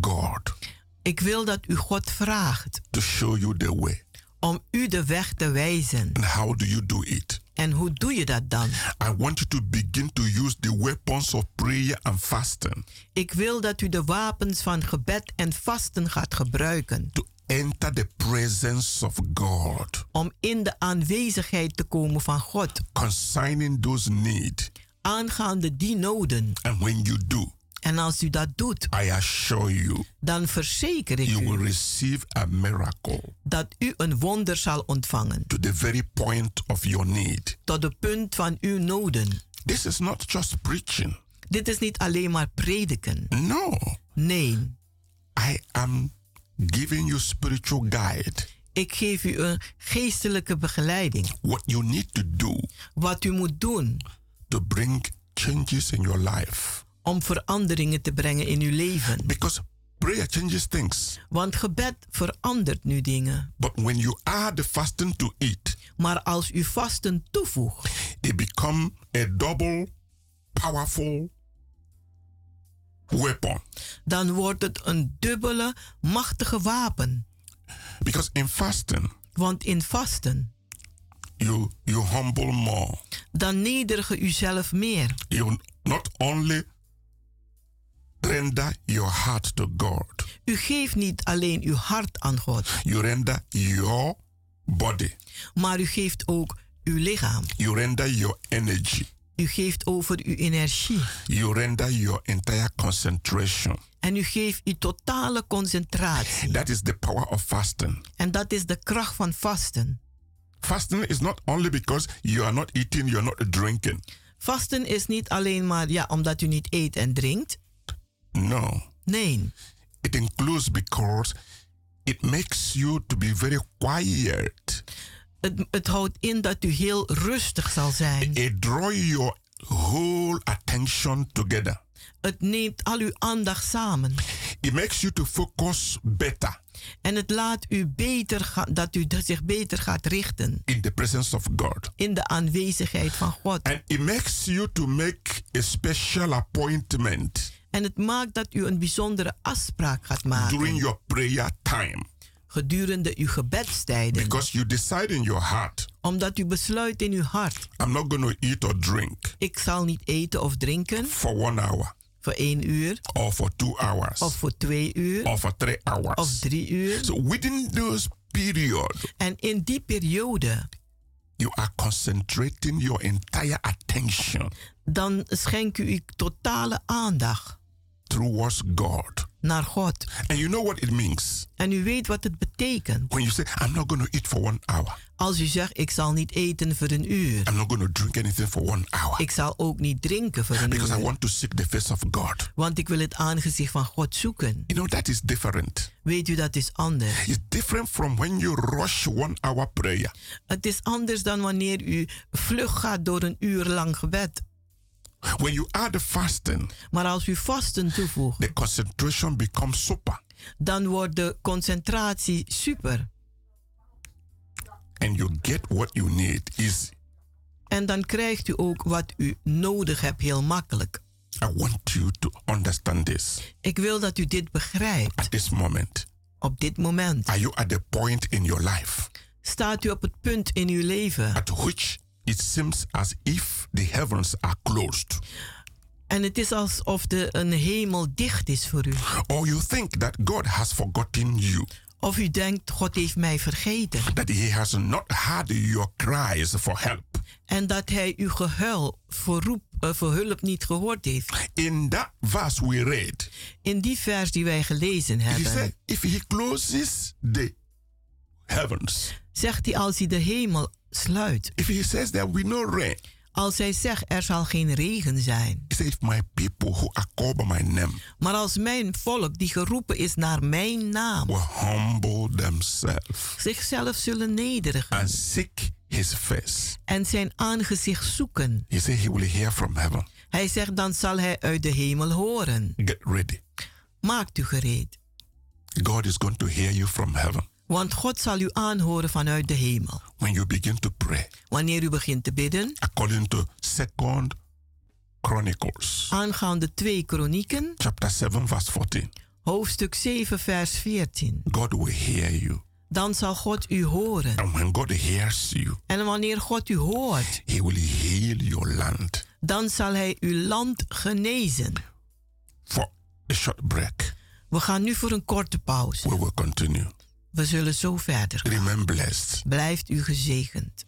[SPEAKER 7] God
[SPEAKER 6] Ik wil dat u God vraagt
[SPEAKER 7] to show you the way.
[SPEAKER 6] om u de weg te wijzen.
[SPEAKER 7] And how do you do it?
[SPEAKER 6] En hoe doe je dat dan?
[SPEAKER 7] I want you to begin to use the weapons of prayer and fasting
[SPEAKER 6] Ik wil dat u de wapens van gebed en vasten gaat gebruiken
[SPEAKER 7] to enter the presence of God
[SPEAKER 6] om in de aanwezigheid te komen van God
[SPEAKER 7] concerning those needs.
[SPEAKER 6] aangaande die noden.
[SPEAKER 7] And when you do,
[SPEAKER 6] En als u dat doet,
[SPEAKER 7] I assure you,
[SPEAKER 6] dan verzeker ik
[SPEAKER 7] you will
[SPEAKER 6] u
[SPEAKER 7] receive a miracle
[SPEAKER 6] dat u een wonder zal ontvangen
[SPEAKER 7] to the very point of your need.
[SPEAKER 6] tot de punt van uw noden.
[SPEAKER 7] This is not just preaching.
[SPEAKER 6] Dit is niet alleen maar prediken.
[SPEAKER 7] No,
[SPEAKER 6] Nee,
[SPEAKER 7] I am giving you spiritual guide.
[SPEAKER 6] ik geef u een geestelijke begeleiding.
[SPEAKER 7] What you need to do
[SPEAKER 6] Wat u moet doen
[SPEAKER 7] to bring changes in your life.
[SPEAKER 6] Om veranderingen te brengen in uw leven.
[SPEAKER 7] Because prayer changes things.
[SPEAKER 6] Want gebed verandert nu dingen.
[SPEAKER 7] But when you add the fasting to it,
[SPEAKER 6] Maar als u vasten toevoegt,
[SPEAKER 7] it become a double powerful weapon.
[SPEAKER 6] dan wordt het een dubbele, machtige wapen.
[SPEAKER 7] Because in fasting,
[SPEAKER 6] Want in vasten,
[SPEAKER 7] you you humble more.
[SPEAKER 6] dan nederige u zelf meer.
[SPEAKER 7] You not only render your heart to God,
[SPEAKER 6] U geeft niet alleen uw hart aan God,
[SPEAKER 7] you render your body,
[SPEAKER 6] maar u geeft ook uw lichaam.
[SPEAKER 7] you render your energy,
[SPEAKER 6] U geeft over uw energie.
[SPEAKER 7] you render your entire concentration.
[SPEAKER 6] En u geeft uw totale concentratie.
[SPEAKER 7] That is the power of fasting.
[SPEAKER 6] En dat is de kracht van vasten.
[SPEAKER 7] Fasting is not only because you are not eating, you are not drinking.
[SPEAKER 6] Vasten is niet alleen maar ja, omdat u niet eet en drinkt.
[SPEAKER 7] No.
[SPEAKER 6] Nee,
[SPEAKER 7] It includes because it makes you to be very quiet.
[SPEAKER 6] het, het houdt in dat u heel rustig zal zijn.
[SPEAKER 7] It draw your whole attention together.
[SPEAKER 6] Het neemt al uw aandacht samen.
[SPEAKER 7] It makes you to focus better
[SPEAKER 6] En het laat u beter gaan, dat u zich beter gaat richten
[SPEAKER 7] in the presence of God.
[SPEAKER 6] in de aanwezigheid van God.
[SPEAKER 7] And it makes you to make a special appointment
[SPEAKER 6] En het maakt dat u een bijzondere afspraak gaat maken.
[SPEAKER 7] During your prayer time.
[SPEAKER 6] Gedurende uw gebedstijden.
[SPEAKER 7] because you decide in your heart,
[SPEAKER 6] Omdat u besluit in uw hart,
[SPEAKER 7] I'm not going to eat or drink.
[SPEAKER 6] Ik zal niet eten of drinken.
[SPEAKER 7] For one hour.
[SPEAKER 6] Voor één uur.
[SPEAKER 7] Or for two hours.
[SPEAKER 6] Of voor twee uur.
[SPEAKER 7] Or for three
[SPEAKER 6] of
[SPEAKER 7] hours.
[SPEAKER 6] drie uur.
[SPEAKER 7] So within those period,
[SPEAKER 6] En in die periode,
[SPEAKER 7] you are concentrating your entire attention.
[SPEAKER 6] Dan schenkt u uw totale aandacht
[SPEAKER 7] towards God.
[SPEAKER 6] naar God.
[SPEAKER 7] And you know what it means
[SPEAKER 6] En u weet wat het betekent.
[SPEAKER 7] when you say, I'm not going to eat for one hour.
[SPEAKER 6] Als u zegt, ik zal niet eten voor een uur.
[SPEAKER 7] I'm not going to drink anything for one hour.
[SPEAKER 6] Ik zal ook niet drinken voor een
[SPEAKER 7] Because I
[SPEAKER 6] uur.
[SPEAKER 7] want to seek the face of God.
[SPEAKER 6] Want ik wil het aangezicht van God zoeken.
[SPEAKER 7] You know, that is different.
[SPEAKER 6] Weet u, dat is anders.
[SPEAKER 7] It's different from when you rush one hour prayer.
[SPEAKER 6] Het is anders dan wanneer u vlug gaat door een uur lang gebed.
[SPEAKER 7] When you add the fasting,
[SPEAKER 6] Maar als u vasten toevoegt,
[SPEAKER 7] the concentration becomes super.
[SPEAKER 6] dan wordt de concentratie super.
[SPEAKER 7] And you get what you need is
[SPEAKER 6] En dan krijgt u ook wat u nodig hebt heel makkelijk.
[SPEAKER 7] I want you to understand this
[SPEAKER 6] Ik wil dat u dit begrijpt
[SPEAKER 7] at this moment.
[SPEAKER 6] op dit moment.
[SPEAKER 7] Are you at the point in your life
[SPEAKER 6] Staat u op het punt in uw leven
[SPEAKER 7] at which it seems as if the heavens are closed?
[SPEAKER 6] en het is alsof de een hemel dicht is voor u.
[SPEAKER 7] Or you think that God has forgotten you?
[SPEAKER 8] Of u denkt, God heeft mij vergeten.
[SPEAKER 7] That he has not heard your cries for help.
[SPEAKER 8] En dat hij uw gehuil voor, roep, uh, voor hulp niet gehoord heeft.
[SPEAKER 7] In that verse we read.
[SPEAKER 8] In die vers die wij gelezen hebben.
[SPEAKER 7] He said, if he closes the heavens.
[SPEAKER 8] Zegt hij als hij de hemel sluit.
[SPEAKER 7] If he says there will be no rain.
[SPEAKER 8] Als hij zegt er zal geen regen zijn.
[SPEAKER 7] He said, my people who are called by my name.
[SPEAKER 8] Maar als mijn volk die geroepen is naar mijn naam.
[SPEAKER 7] Will humble themselves.
[SPEAKER 8] Zichzelf zullen nederigen.
[SPEAKER 7] And seek his face.
[SPEAKER 8] En zijn aangezicht zoeken.
[SPEAKER 7] He said he will hear from heaven.
[SPEAKER 8] Hij zegt dan zal hij uit de hemel horen.
[SPEAKER 7] Get ready.
[SPEAKER 8] Maakt u gereed.
[SPEAKER 7] God is going to hear you from heaven.
[SPEAKER 8] Want God zal u aanhoren vanuit de hemel.
[SPEAKER 7] When you begin to pray.
[SPEAKER 8] Wanneer u begint te bidden.
[SPEAKER 7] According to Second Chronicles.
[SPEAKER 8] Aangaande 2 Kronieken.
[SPEAKER 7] Chapter 7 verse 14.
[SPEAKER 8] Hoofdstuk 7 vers 14.
[SPEAKER 7] God will hear you.
[SPEAKER 8] Dan zal God u horen.
[SPEAKER 7] And when God hears you.
[SPEAKER 8] En wanneer God u hoort.
[SPEAKER 7] He will heal your land.
[SPEAKER 8] Dan zal hij uw land genezen.
[SPEAKER 7] For a short break.
[SPEAKER 8] We gaan nu voor een korte pauze.
[SPEAKER 7] We will continue.
[SPEAKER 8] We zullen zo verder gaan.
[SPEAKER 7] Remain blessed.
[SPEAKER 8] Blijft u gezegend.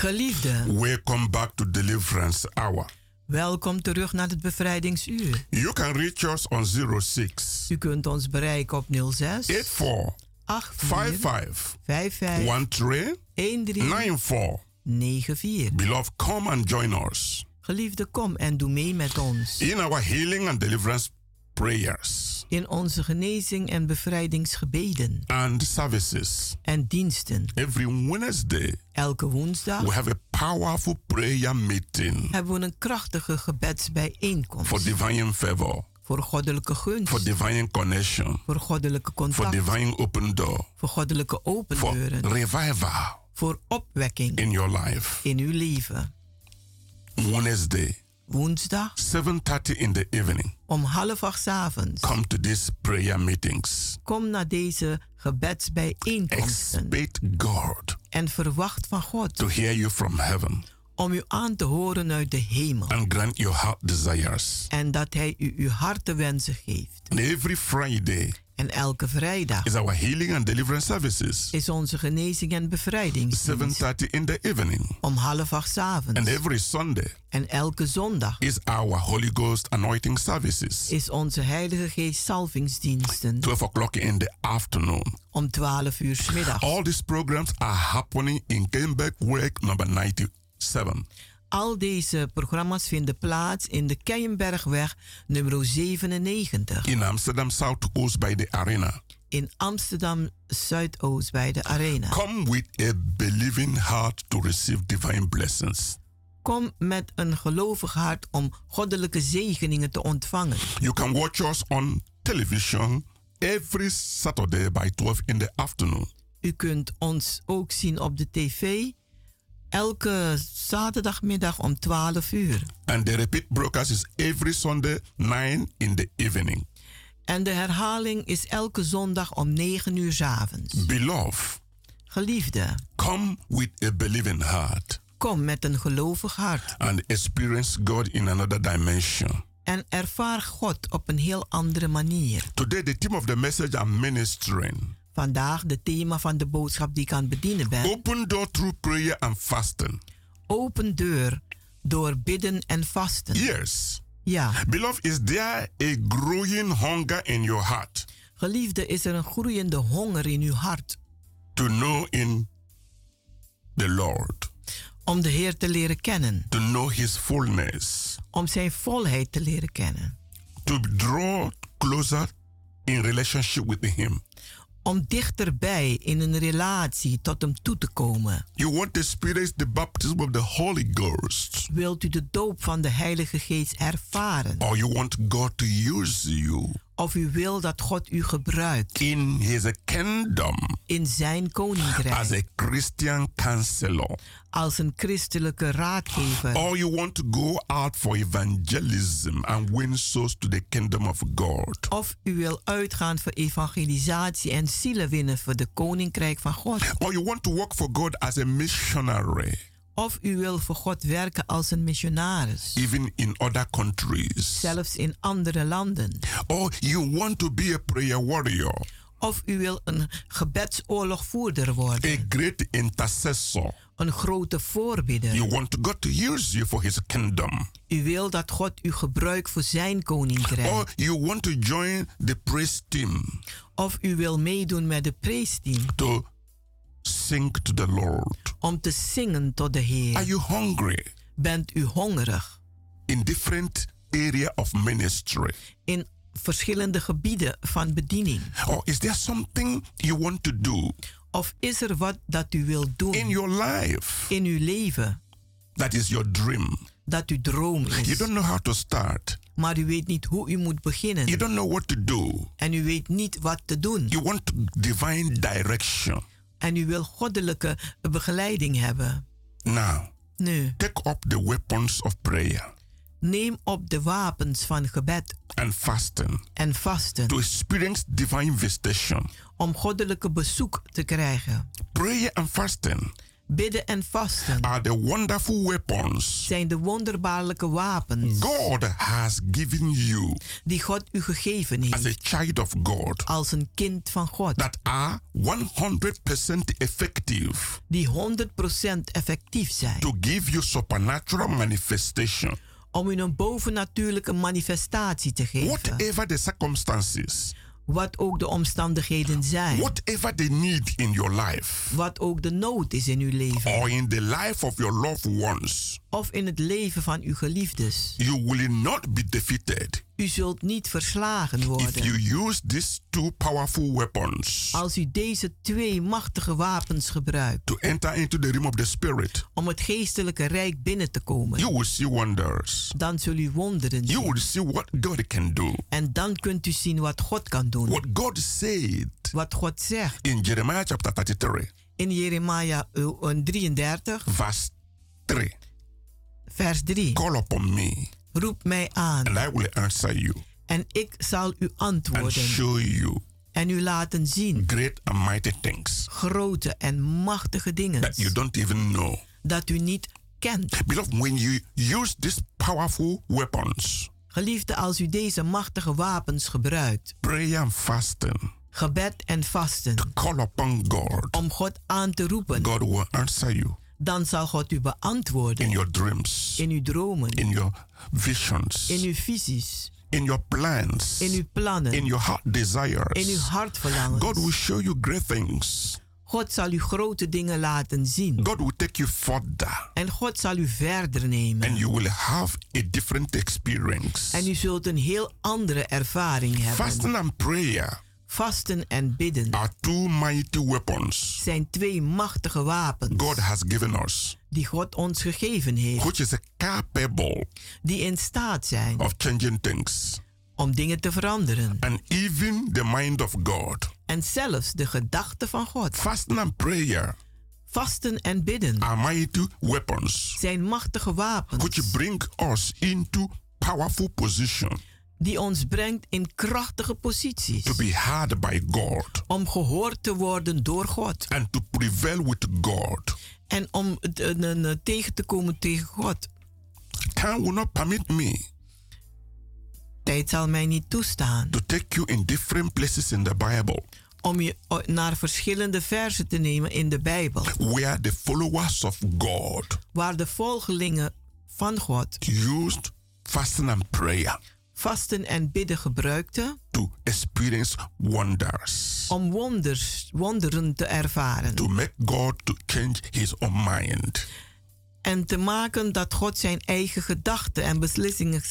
[SPEAKER 8] Geliefde.
[SPEAKER 7] Welcome back to Deliverance Hour.
[SPEAKER 8] Welkom terug naar het bevrijdingsuur.
[SPEAKER 7] You can reach us on 06.
[SPEAKER 8] U kunt ons bereiken op 06
[SPEAKER 7] 84
[SPEAKER 8] 84
[SPEAKER 7] 55 13 94
[SPEAKER 8] 94.
[SPEAKER 7] Beloved, come and join us.
[SPEAKER 8] Geliefde, kom en doe mee met ons.
[SPEAKER 7] In our healing and deliverance prayers.
[SPEAKER 8] In onze genezing en bevrijdingsgebeden.
[SPEAKER 7] And services.
[SPEAKER 8] En diensten.
[SPEAKER 7] Every Wednesday.
[SPEAKER 8] Elke woensdag.
[SPEAKER 7] We have a powerful prayer meeting.
[SPEAKER 8] Hebben we een krachtige gebedsbijeenkomst.
[SPEAKER 7] For divine favor.
[SPEAKER 8] Voor goddelijke gunst.
[SPEAKER 7] For divine connection.
[SPEAKER 8] Voor goddelijke contact.
[SPEAKER 7] For divine open door.
[SPEAKER 8] Voor goddelijke open deuren.
[SPEAKER 7] For revival.
[SPEAKER 8] Voor opwekking.
[SPEAKER 7] In your life.
[SPEAKER 8] In uw leven.
[SPEAKER 7] Wednesday.
[SPEAKER 8] Woensdag.
[SPEAKER 7] 7:30 in the evening.
[SPEAKER 8] Om half acht avonds.
[SPEAKER 7] Come to these prayer meetings.
[SPEAKER 8] Kom naar deze gebedsbijeenkomsten.
[SPEAKER 7] Expect God.
[SPEAKER 8] En verwacht van God.
[SPEAKER 7] To hear you from heaven.
[SPEAKER 6] om u aan te horen uit de hemel.
[SPEAKER 7] and grant your heart desires.
[SPEAKER 6] En dat hij u uw hartewensen geeft.
[SPEAKER 7] And every Friday
[SPEAKER 6] En elke vrijdag
[SPEAKER 7] is our healing and deliverance services.
[SPEAKER 6] is onze genezing en bevrijdingsdienst
[SPEAKER 7] 7:30 in the evening.
[SPEAKER 6] om half acht avonds.
[SPEAKER 7] And every Sunday
[SPEAKER 6] En elke zondag
[SPEAKER 7] is our Holy Ghost anointing services.
[SPEAKER 6] is onze Heilige Geest salvingsdiensten
[SPEAKER 7] 12 o'clock in the afternoon.
[SPEAKER 6] om 12 uur 's middags.
[SPEAKER 7] All these programs are happening in Kenberg Work number 97.
[SPEAKER 6] Al deze programma's vinden plaats in de Keienbergweg nummer 97
[SPEAKER 7] in Amsterdam Southoost by the arena.
[SPEAKER 6] in Amsterdam Zuidoost bij de Arena.
[SPEAKER 7] Come with a believing heart to receive divine blessings.
[SPEAKER 6] Kom met een gelovig hart om goddelijke zegeningen te ontvangen.
[SPEAKER 7] You can watch us on television every Saturday by 12 in the afternoon.
[SPEAKER 6] U kunt ons ook zien op de tv elke zaterdagmiddag om 12 uur.
[SPEAKER 7] And the repeat broadcast is every Sunday 9 in the evening.
[SPEAKER 6] En de herhaling is elke zondag om 9 uur 's avonds.
[SPEAKER 7] Beloved,
[SPEAKER 6] Geliefde,
[SPEAKER 7] come with a believing heart
[SPEAKER 6] kom met een gelovig hart
[SPEAKER 7] and experience God in another dimension.
[SPEAKER 6] en ervaar God op een heel andere manier.
[SPEAKER 7] Today, the theme of the message I'm ministering
[SPEAKER 6] Vandaag de thema van de boodschap die ik aan het bedienen ben.
[SPEAKER 7] open door through prayer and fasting.
[SPEAKER 6] Open deur door bidden en vasten.
[SPEAKER 7] Yes.
[SPEAKER 6] Ja,
[SPEAKER 7] Beloved, is there a growing hunger in your heart
[SPEAKER 6] geliefde, is er een groeiende honger in uw hart
[SPEAKER 7] to know in the Lord,
[SPEAKER 6] om de Heer te leren kennen,
[SPEAKER 7] to know His fullness,
[SPEAKER 6] om Zijn volheid te leren kennen,
[SPEAKER 7] to draw closer in relationship with Him?
[SPEAKER 6] Om dichterbij in een relatie tot Hem toe te komen?
[SPEAKER 7] You want to experience the baptism of the Holy Ghost,
[SPEAKER 6] Wilt u de doop van de Heilige Geest ervaren?
[SPEAKER 7] or you want God to use you
[SPEAKER 6] Of u wil dat God u gebruikt
[SPEAKER 7] in His kingdom
[SPEAKER 6] in Zijn
[SPEAKER 7] as
[SPEAKER 6] koninkrijk
[SPEAKER 7] a Christian counselor,
[SPEAKER 6] als een christelijke raadgever?
[SPEAKER 7] or you want to go out for evangelism and win souls to the kingdom of God?
[SPEAKER 6] Of u wil uitgaan voor evangelisatie en zielen winnen voor de koninkrijk van God?
[SPEAKER 7] Or you want to work for God as a missionary,
[SPEAKER 6] Of u wil voor God werken als een missionaris,
[SPEAKER 7] even in other countries.
[SPEAKER 6] zelfs in andere landen?
[SPEAKER 7] Or you want to be a prayer warrior,
[SPEAKER 6] Of u wil een gebedsoorlogvoerder
[SPEAKER 7] a
[SPEAKER 6] worden,
[SPEAKER 7] great intercessor.
[SPEAKER 6] een grote voorbidder?
[SPEAKER 7] You want God to use you for His kingdom.
[SPEAKER 6] U wil dat God u gebruikt voor zijn koninkrijk.
[SPEAKER 7] Or you want to join the praise team
[SPEAKER 6] Of u wil meedoen met de preesteam
[SPEAKER 7] to sing to the Lord.
[SPEAKER 6] om te zingen tot de
[SPEAKER 7] Are
[SPEAKER 6] Heer.
[SPEAKER 7] you hungry
[SPEAKER 6] Bent u hongerig
[SPEAKER 7] in different area of ministry?
[SPEAKER 6] in verschillende gebieden van bediening?
[SPEAKER 7] Or is there something you want to do
[SPEAKER 6] Of is er wat dat u wilt
[SPEAKER 7] in
[SPEAKER 6] doen
[SPEAKER 7] your life
[SPEAKER 6] in uw leven
[SPEAKER 7] that is your dream?
[SPEAKER 6] dat uw droom
[SPEAKER 7] You
[SPEAKER 6] is,
[SPEAKER 7] don't know how to start.
[SPEAKER 6] maar u weet niet hoe u moet
[SPEAKER 7] You
[SPEAKER 6] beginnen
[SPEAKER 7] don't know what to do.
[SPEAKER 6] en u weet niet wat te doen
[SPEAKER 7] You want divine direction.
[SPEAKER 6] En u wil goddelijke begeleiding hebben?
[SPEAKER 7] Now,
[SPEAKER 6] Nu,
[SPEAKER 7] take up the weapons of prayer
[SPEAKER 6] neem op de wapens van gebed
[SPEAKER 7] and fasting
[SPEAKER 6] en vasten
[SPEAKER 7] to experience divine visitation.
[SPEAKER 6] om goddelijke bezoek te krijgen.
[SPEAKER 7] Prayer and fasting
[SPEAKER 6] Bidden en vasten
[SPEAKER 7] are the wonderful weapons
[SPEAKER 6] zijn de wonderbaarlijke wapens
[SPEAKER 7] God has given you
[SPEAKER 6] die God u gegeven
[SPEAKER 7] as a
[SPEAKER 6] heeft
[SPEAKER 7] child of God
[SPEAKER 6] als een kind van God,
[SPEAKER 7] that are 100% effective
[SPEAKER 6] die 100% effectief zijn
[SPEAKER 7] to give you supernatural manifestation.
[SPEAKER 6] om u een bovennatuurlijke manifestatie te geven.
[SPEAKER 7] Whatever the circumstances,
[SPEAKER 6] Wat ook de omstandigheden zijn,
[SPEAKER 7] whatever the need in your life,
[SPEAKER 6] wat ook de nood is in uw leven.
[SPEAKER 7] Or in the life of your loved ones,
[SPEAKER 6] of in het leven van uw geliefdes.
[SPEAKER 7] you will not be defeated
[SPEAKER 6] U zult niet verslagen
[SPEAKER 7] if
[SPEAKER 6] worden
[SPEAKER 7] you use these two powerful weapons
[SPEAKER 6] als u deze twee machtige wapens gebruikt
[SPEAKER 7] to enter into the realm of the spirit.
[SPEAKER 6] om het geestelijke rijk binnen te komen.
[SPEAKER 7] You will see wonders.
[SPEAKER 6] Dan zul u wonderen
[SPEAKER 7] You
[SPEAKER 6] zien.
[SPEAKER 7] will see what God can do.
[SPEAKER 6] En dan kunt u zien wat God kan doen.
[SPEAKER 7] What God said
[SPEAKER 6] Wat God zegt
[SPEAKER 7] in Jeremiah chapter 33,
[SPEAKER 6] in Jeremia eh, 33,
[SPEAKER 7] verse 3.
[SPEAKER 6] vers 3.
[SPEAKER 7] Call upon me,
[SPEAKER 6] Roep mij aan.
[SPEAKER 7] And I will answer you.
[SPEAKER 6] En ik zal u
[SPEAKER 7] and
[SPEAKER 6] antwoorden
[SPEAKER 7] show you
[SPEAKER 6] en u laten zien.
[SPEAKER 7] great and mighty things
[SPEAKER 6] grote en machtige dingen.
[SPEAKER 7] that you don't even know.
[SPEAKER 6] dat u niet kent.
[SPEAKER 7] Beloved, when you use these powerful weapons,
[SPEAKER 6] Geliefde, als u deze machtige wapens gebruikt,
[SPEAKER 7] prayer and fasting,
[SPEAKER 6] gebed en vasten,
[SPEAKER 7] call upon God,
[SPEAKER 6] om God aan te roepen,
[SPEAKER 7] God will answer you
[SPEAKER 6] dan zal God u
[SPEAKER 7] in
[SPEAKER 6] beantwoorden
[SPEAKER 7] your dreams,
[SPEAKER 6] in uw dromen,
[SPEAKER 7] in your visions,
[SPEAKER 6] in uw visies,
[SPEAKER 7] in your plans,
[SPEAKER 6] in uw plannen,
[SPEAKER 7] in your heart
[SPEAKER 6] in uw
[SPEAKER 7] desires. God
[SPEAKER 6] hartverlangens.
[SPEAKER 7] will show you great things.
[SPEAKER 6] God zal u grote dingen laten zien.
[SPEAKER 7] God will take you further
[SPEAKER 6] En God zal u verder nemen.
[SPEAKER 7] and you will have a different experience.
[SPEAKER 6] En u zult een heel andere ervaring hebben.
[SPEAKER 7] Fasting and prayer
[SPEAKER 6] Vasten en bidden
[SPEAKER 7] are two mighty weapons
[SPEAKER 6] zijn twee machtige wapens
[SPEAKER 7] God has given us,
[SPEAKER 6] die God ons gegeven heeft.
[SPEAKER 7] which is capable
[SPEAKER 6] Die in staat zijn
[SPEAKER 7] of changing things.
[SPEAKER 6] om dingen te veranderen.
[SPEAKER 7] And even the mind of God.
[SPEAKER 6] En zelfs de gedachten van God.
[SPEAKER 7] Fasting and prayer
[SPEAKER 6] Vasten en bidden
[SPEAKER 7] are mighty weapons
[SPEAKER 6] zijn machtige wapens
[SPEAKER 7] which bring us into powerful position
[SPEAKER 6] die ons brengt in krachtige posities.
[SPEAKER 7] to be heard by God
[SPEAKER 6] Om gehoord te worden door God.
[SPEAKER 7] and to prevail with God.
[SPEAKER 6] En om eh, tegen te komen tegen God.
[SPEAKER 7] Time will not permit me
[SPEAKER 6] Tijd zal mij niet toestaan
[SPEAKER 7] to take you in different places in the Bible
[SPEAKER 6] om je naar verschillende versen te nemen in de Bijbel.
[SPEAKER 7] where the followers of God
[SPEAKER 6] Waar de volgelingen van God
[SPEAKER 7] used fasting and prayer
[SPEAKER 6] vasten en bidden gebruikten
[SPEAKER 7] to experience wonders,
[SPEAKER 6] om wonders, wonderen te ervaren.
[SPEAKER 7] to make God to change his own mind.
[SPEAKER 6] En te maken dat God zijn eigen gedachten en beslissingen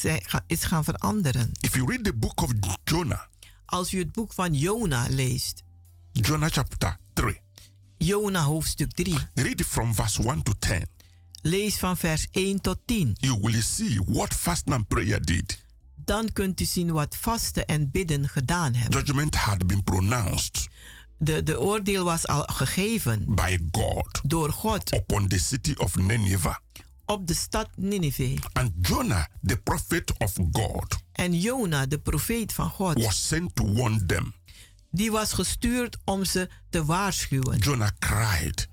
[SPEAKER 6] is gaan veranderen.
[SPEAKER 7] If you read the book of Jonah,
[SPEAKER 6] Als u het boek van Jona leest,
[SPEAKER 7] Jonah chapter 3,
[SPEAKER 6] Jona hoofdstuk 3,
[SPEAKER 7] read it from verse 1 to 10.
[SPEAKER 6] lees van vers 1 tot 10.
[SPEAKER 7] You will see what fasting and prayer did.
[SPEAKER 6] Dan kunt u zien wat vasten en bidden gedaan hebben.
[SPEAKER 7] Judgment had been pronounced
[SPEAKER 6] De, de oordeel was al gegeven
[SPEAKER 7] by God
[SPEAKER 6] door God
[SPEAKER 7] upon the city of Nineveh.
[SPEAKER 6] op de stad Nineveh.
[SPEAKER 7] And Jonah, the prophet of God,
[SPEAKER 6] En Jona, de profeet van God,
[SPEAKER 7] was sent to warn them.
[SPEAKER 6] die was gestuurd om ze te waarschuwen.
[SPEAKER 7] Jonah cried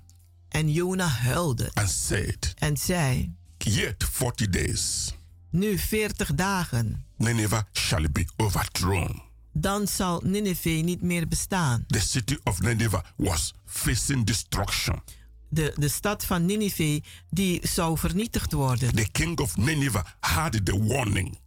[SPEAKER 6] En Jona huilde
[SPEAKER 7] and said,
[SPEAKER 6] en zei:
[SPEAKER 7] Yet 40 days,
[SPEAKER 6] Nu 40 dagen,
[SPEAKER 7] Nineveh shall be overthrown.
[SPEAKER 6] dan zal Nineveh niet meer bestaan.
[SPEAKER 7] The city of Nineveh was facing destruction.
[SPEAKER 6] De, de stad van Nineveh die zou vernietigd worden.
[SPEAKER 7] The king of Nineveh had the warning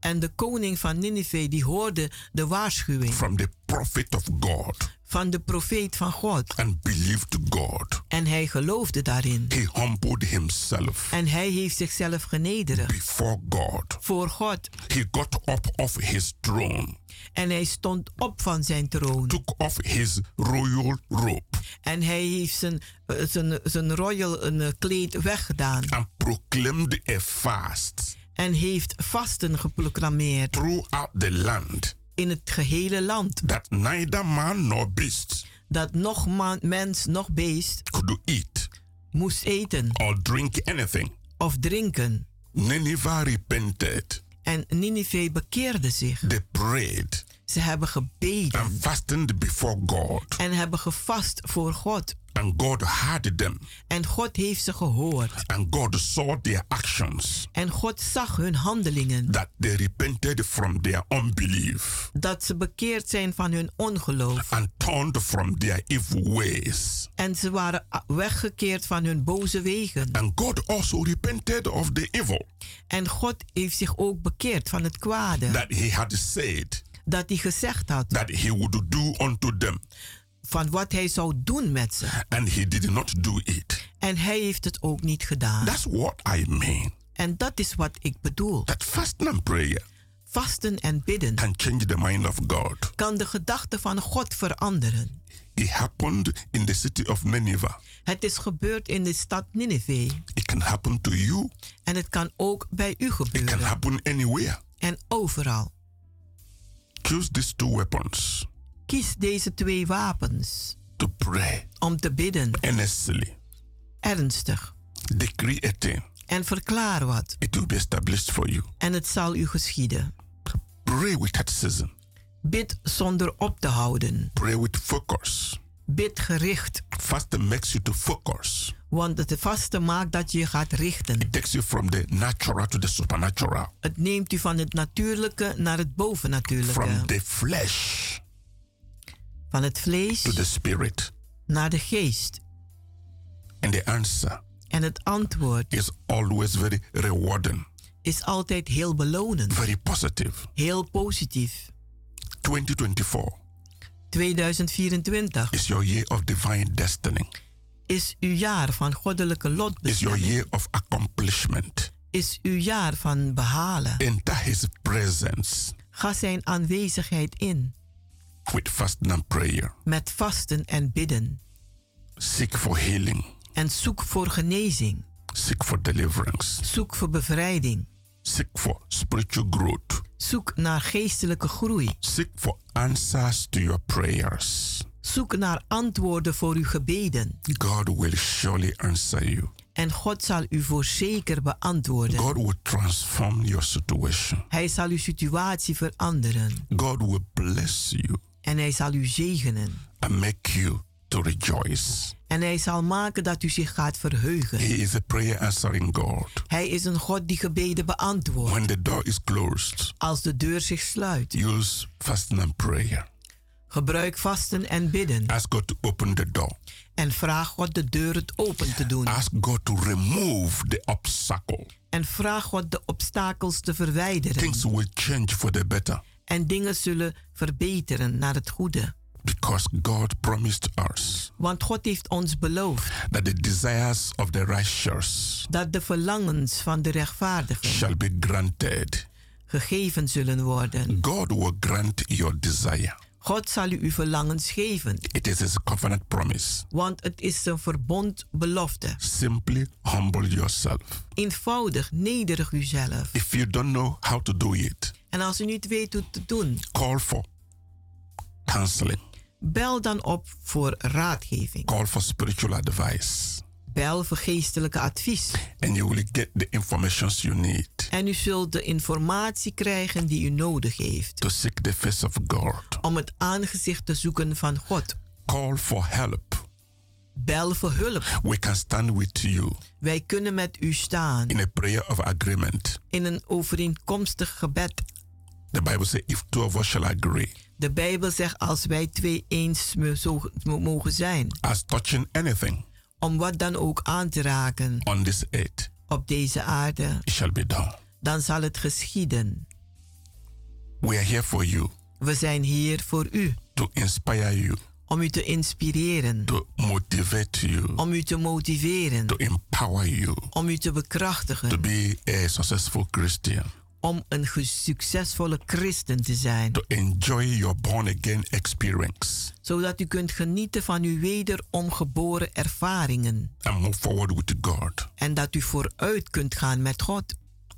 [SPEAKER 6] En de koning van Nineveh die hoorde de waarschuwing
[SPEAKER 7] from the prophet of God
[SPEAKER 6] van de profeet van God.
[SPEAKER 7] and believed God.
[SPEAKER 6] En hij geloofde daarin.
[SPEAKER 7] He humbled himself
[SPEAKER 6] En hij heeft zichzelf genederd
[SPEAKER 7] before God.
[SPEAKER 6] voor God.
[SPEAKER 7] He got up off his throne,
[SPEAKER 6] En hij stond op van zijn troon.
[SPEAKER 7] took off his royal robe,
[SPEAKER 6] En hij heeft zijn, eh, zijn, zijn royal een, eh, kleed weggedaan.
[SPEAKER 7] and proclaimed a fast
[SPEAKER 6] En heeft vasten geproclameerd
[SPEAKER 7] throughout the land
[SPEAKER 6] in het gehele land.
[SPEAKER 7] that neither man nor beast
[SPEAKER 6] Dat nog man, mens, nog beest
[SPEAKER 7] could eat
[SPEAKER 6] moest eten
[SPEAKER 7] or drink anything.
[SPEAKER 6] of drinken.
[SPEAKER 7] Nineveh repented.
[SPEAKER 6] En Nineveh bekeerde zich.
[SPEAKER 7] They prayed
[SPEAKER 6] Ze hebben gebeden
[SPEAKER 7] and fasted before God,
[SPEAKER 6] en hebben gevast voor God.
[SPEAKER 7] and God heard them,
[SPEAKER 6] En God heeft ze gehoord.
[SPEAKER 7] and God saw their actions
[SPEAKER 6] En God zag hun handelingen.
[SPEAKER 7] that they repented from their unbelief
[SPEAKER 6] Dat ze bekeerd zijn van hun ongeloof.
[SPEAKER 7] and turned from their evil ways.
[SPEAKER 6] En ze waren weggekeerd van hun boze wegen.
[SPEAKER 7] And God also repented of the evil
[SPEAKER 6] En God heeft zich ook bekeerd van het kwade.
[SPEAKER 7] that He had said
[SPEAKER 6] Dat hij gezegd had.
[SPEAKER 7] that He would do unto them,
[SPEAKER 6] Van wat hij zou doen met ze.
[SPEAKER 7] and He did not do it.
[SPEAKER 6] En hij heeft het ook niet gedaan.
[SPEAKER 7] That's what I mean.
[SPEAKER 6] En dat is wat ik bedoel.
[SPEAKER 7] That fasting and prayer
[SPEAKER 6] Vasten en bidden
[SPEAKER 7] can change the mind of God.
[SPEAKER 6] kan de gedachten van God veranderen.
[SPEAKER 7] It happened in the city of Nineveh.
[SPEAKER 6] Het is gebeurd in de stad Nineveh.
[SPEAKER 7] It can happen to you.
[SPEAKER 6] En het kan ook bij u
[SPEAKER 7] It can
[SPEAKER 6] gebeuren.
[SPEAKER 7] happen anywhere.
[SPEAKER 6] En overal.
[SPEAKER 7] Choose these two weapons
[SPEAKER 6] Kies deze twee wapens
[SPEAKER 7] to pray
[SPEAKER 6] om te bidden.
[SPEAKER 7] earnestly.
[SPEAKER 6] Ernstig.
[SPEAKER 7] Decree a thing.
[SPEAKER 6] En verklaar wat.
[SPEAKER 7] It will be established for you.
[SPEAKER 6] En het zal u geschieden.
[SPEAKER 7] Pray without season.
[SPEAKER 6] Bid zonder op te houden.
[SPEAKER 7] Pray with focus.
[SPEAKER 6] Bid gericht.
[SPEAKER 7] Fasting makes you to focus.
[SPEAKER 6] Want het vasten maakt dat je je gaat richten.
[SPEAKER 7] It takes you from the natural to the supernatural.
[SPEAKER 6] Het neemt u van het natuurlijke naar het bovennatuurlijke.
[SPEAKER 7] From the flesh
[SPEAKER 6] van het vlees
[SPEAKER 7] to the spirit.
[SPEAKER 6] naar de geest.
[SPEAKER 7] And the answer
[SPEAKER 6] en het antwoord
[SPEAKER 7] is always very rewarding.
[SPEAKER 6] Is altijd heel belonend.
[SPEAKER 7] Very positive.
[SPEAKER 6] Heel positief.
[SPEAKER 7] 2024
[SPEAKER 6] 2024
[SPEAKER 7] is your year of divine destiny.
[SPEAKER 6] Is uw jaar van goddelijke lotbestemming.
[SPEAKER 7] Is your year of accomplishment.
[SPEAKER 6] Is uw jaar van behalen.
[SPEAKER 7] Enter his presence.
[SPEAKER 6] Ga zijn aanwezigheid in.
[SPEAKER 7] With fasting and prayer.
[SPEAKER 6] Met vasten en bidden.
[SPEAKER 7] Seek for healing.
[SPEAKER 6] En zoek voor genezing.
[SPEAKER 7] Seek for deliverance.
[SPEAKER 6] Zoek voor bevrijding.
[SPEAKER 7] Seek for spiritual growth.
[SPEAKER 6] Zoek naar geestelijke groei.
[SPEAKER 7] Seek for answers to your prayers.
[SPEAKER 6] Zoek naar antwoorden voor uw gebeden.
[SPEAKER 7] God will surely answer you.
[SPEAKER 6] En God zal u voorzeker beantwoorden.
[SPEAKER 7] God will transform your situation.
[SPEAKER 6] Hij zal uw situatie veranderen.
[SPEAKER 7] God will bless you.
[SPEAKER 6] En hij zal u zegenen.
[SPEAKER 7] And make you to rejoice.
[SPEAKER 6] En hij zal maken dat u zich gaat verheugen.
[SPEAKER 7] He is a prayer answering God.
[SPEAKER 6] Hij is een God die gebeden beantwoordt.
[SPEAKER 7] When the door is closed,
[SPEAKER 6] als de deur zich sluit,
[SPEAKER 7] use fasting and prayer.
[SPEAKER 6] Gebruik vasten en bidden.
[SPEAKER 7] Ask God to open the door.
[SPEAKER 6] En vraag God de deur het open te doen.
[SPEAKER 7] Ask God to remove the obstacle.
[SPEAKER 6] En vraag God de obstakels te verwijderen.
[SPEAKER 7] Things will change for the better.
[SPEAKER 6] En dingen zullen verbeteren naar het goede.
[SPEAKER 7] Because God promised us.
[SPEAKER 6] Want God heeft ons beloofd.
[SPEAKER 7] That the desires of the righteous.
[SPEAKER 6] Dat de verlangens van de rechtvaardigen.
[SPEAKER 7] Shall be granted.
[SPEAKER 6] Gegeven zullen worden.
[SPEAKER 7] God will grant your desire.
[SPEAKER 6] God zal u uw verlangens geven.
[SPEAKER 7] It is his covenant promise.
[SPEAKER 6] Want het is zijn verbond belofte.
[SPEAKER 7] Simply humble yourself.
[SPEAKER 6] Eenvoudig nederig uzelf.
[SPEAKER 7] If you don't know how to do it.
[SPEAKER 6] En als u niet weet hoe te doen.
[SPEAKER 7] Call for counseling.
[SPEAKER 6] Bel dan op voor raadgeving.
[SPEAKER 7] Call for spiritual advice.
[SPEAKER 6] Bel voor geestelijke advies.
[SPEAKER 7] And you will get the information you need.
[SPEAKER 6] En u zult de informatie krijgen die u nodig heeft.
[SPEAKER 7] To seek the face of God.
[SPEAKER 6] Om het aangezicht te zoeken van God.
[SPEAKER 7] Call for help.
[SPEAKER 6] Bel voor hulp.
[SPEAKER 7] We can stand with you.
[SPEAKER 6] Wij kunnen met u staan.
[SPEAKER 7] In a prayer of agreement.
[SPEAKER 6] In een overeenkomstig gebed.
[SPEAKER 7] The Bible says if two of us shall agree.
[SPEAKER 6] De Bijbel zegt als wij twee eens mogen zijn.
[SPEAKER 7] As touching anything.
[SPEAKER 6] Om wat dan ook aan te raken.
[SPEAKER 7] On this earth.
[SPEAKER 6] Op deze aarde.
[SPEAKER 7] It shall be done.
[SPEAKER 6] Dan zal het geschieden.
[SPEAKER 7] We are here for you.
[SPEAKER 6] We zijn hier voor u.
[SPEAKER 7] To inspire you.
[SPEAKER 6] Om u te inspireren.
[SPEAKER 7] To motivate you.
[SPEAKER 6] Om u te motiveren.
[SPEAKER 7] To empower you.
[SPEAKER 6] Om u te bekrachtigen.
[SPEAKER 7] To be a successful Christian.
[SPEAKER 6] Om een succesvolle christen te zijn.
[SPEAKER 7] To enjoy your born again experience.
[SPEAKER 6] Zodat u kunt genieten van uw wederomgeboren ervaringen.
[SPEAKER 7] And move forward with God.
[SPEAKER 6] En dat u vooruit kunt gaan met God.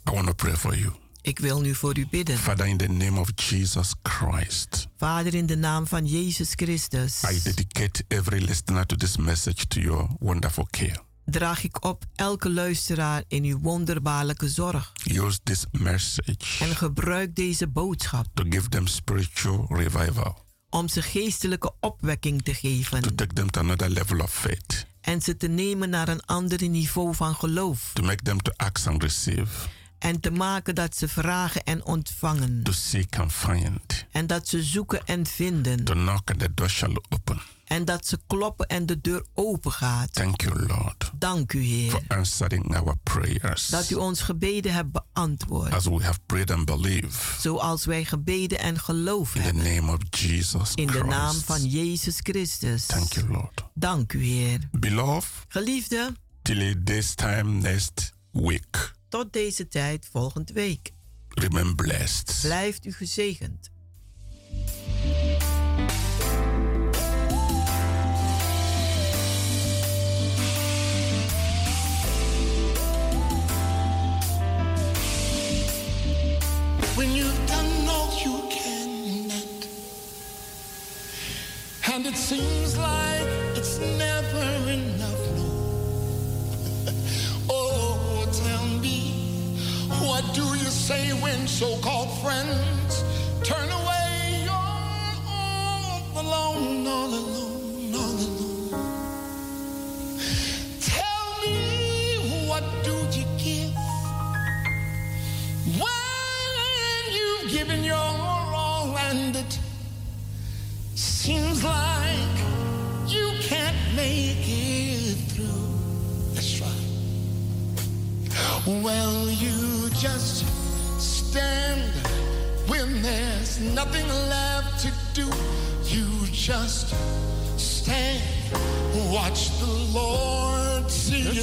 [SPEAKER 7] I want to pray for you.
[SPEAKER 6] Ik wil nu voor u bidden.
[SPEAKER 7] Father, in the name of Jesus Christ.
[SPEAKER 6] Vader, in de naam van Jezus Christus.
[SPEAKER 7] I dedicate every listener to this message to your wonderful care.
[SPEAKER 6] Draag ik op elke luisteraar in uw wonderbaarlijke zorg.
[SPEAKER 7] Use this message.
[SPEAKER 6] En gebruik deze boodschap.
[SPEAKER 7] To give them spiritual revival.
[SPEAKER 6] Om ze geestelijke opwekking te geven.
[SPEAKER 7] To take them to another level of faith.
[SPEAKER 6] En ze te nemen naar een ander niveau van geloof.
[SPEAKER 7] To make them to ask and receive
[SPEAKER 6] en te maken dat ze vragen en ontvangen.
[SPEAKER 7] To seek and find.
[SPEAKER 6] En dat ze zoeken en vinden.
[SPEAKER 7] To knock and the door shall open.
[SPEAKER 6] En dat ze kloppen en de deur open gaat.
[SPEAKER 7] Thank you, Lord.
[SPEAKER 6] Dank u, Heer.
[SPEAKER 7] For answering our prayers.
[SPEAKER 6] Dat u ons gebeden hebt beantwoord.
[SPEAKER 7] As we have prayed and believe.
[SPEAKER 6] Zoals wij gebeden en geloofd
[SPEAKER 7] In
[SPEAKER 6] hebben.
[SPEAKER 7] The name of Jesus
[SPEAKER 6] In de
[SPEAKER 7] Christ.
[SPEAKER 6] naam van Jezus Christus.
[SPEAKER 7] Thank you, Lord.
[SPEAKER 6] Dank u, Heer.
[SPEAKER 7] Beloved.
[SPEAKER 6] Geliefde.
[SPEAKER 7] Till this time next week.
[SPEAKER 6] Tot deze tijd volgende week.
[SPEAKER 7] Remain blessed.
[SPEAKER 6] Blijft u gezegend.
[SPEAKER 9] When you've done all you cannot, and it seems like it's never enough. No. oh, tell me, what do you say when so-called friends turn away? You're all alone, all alone.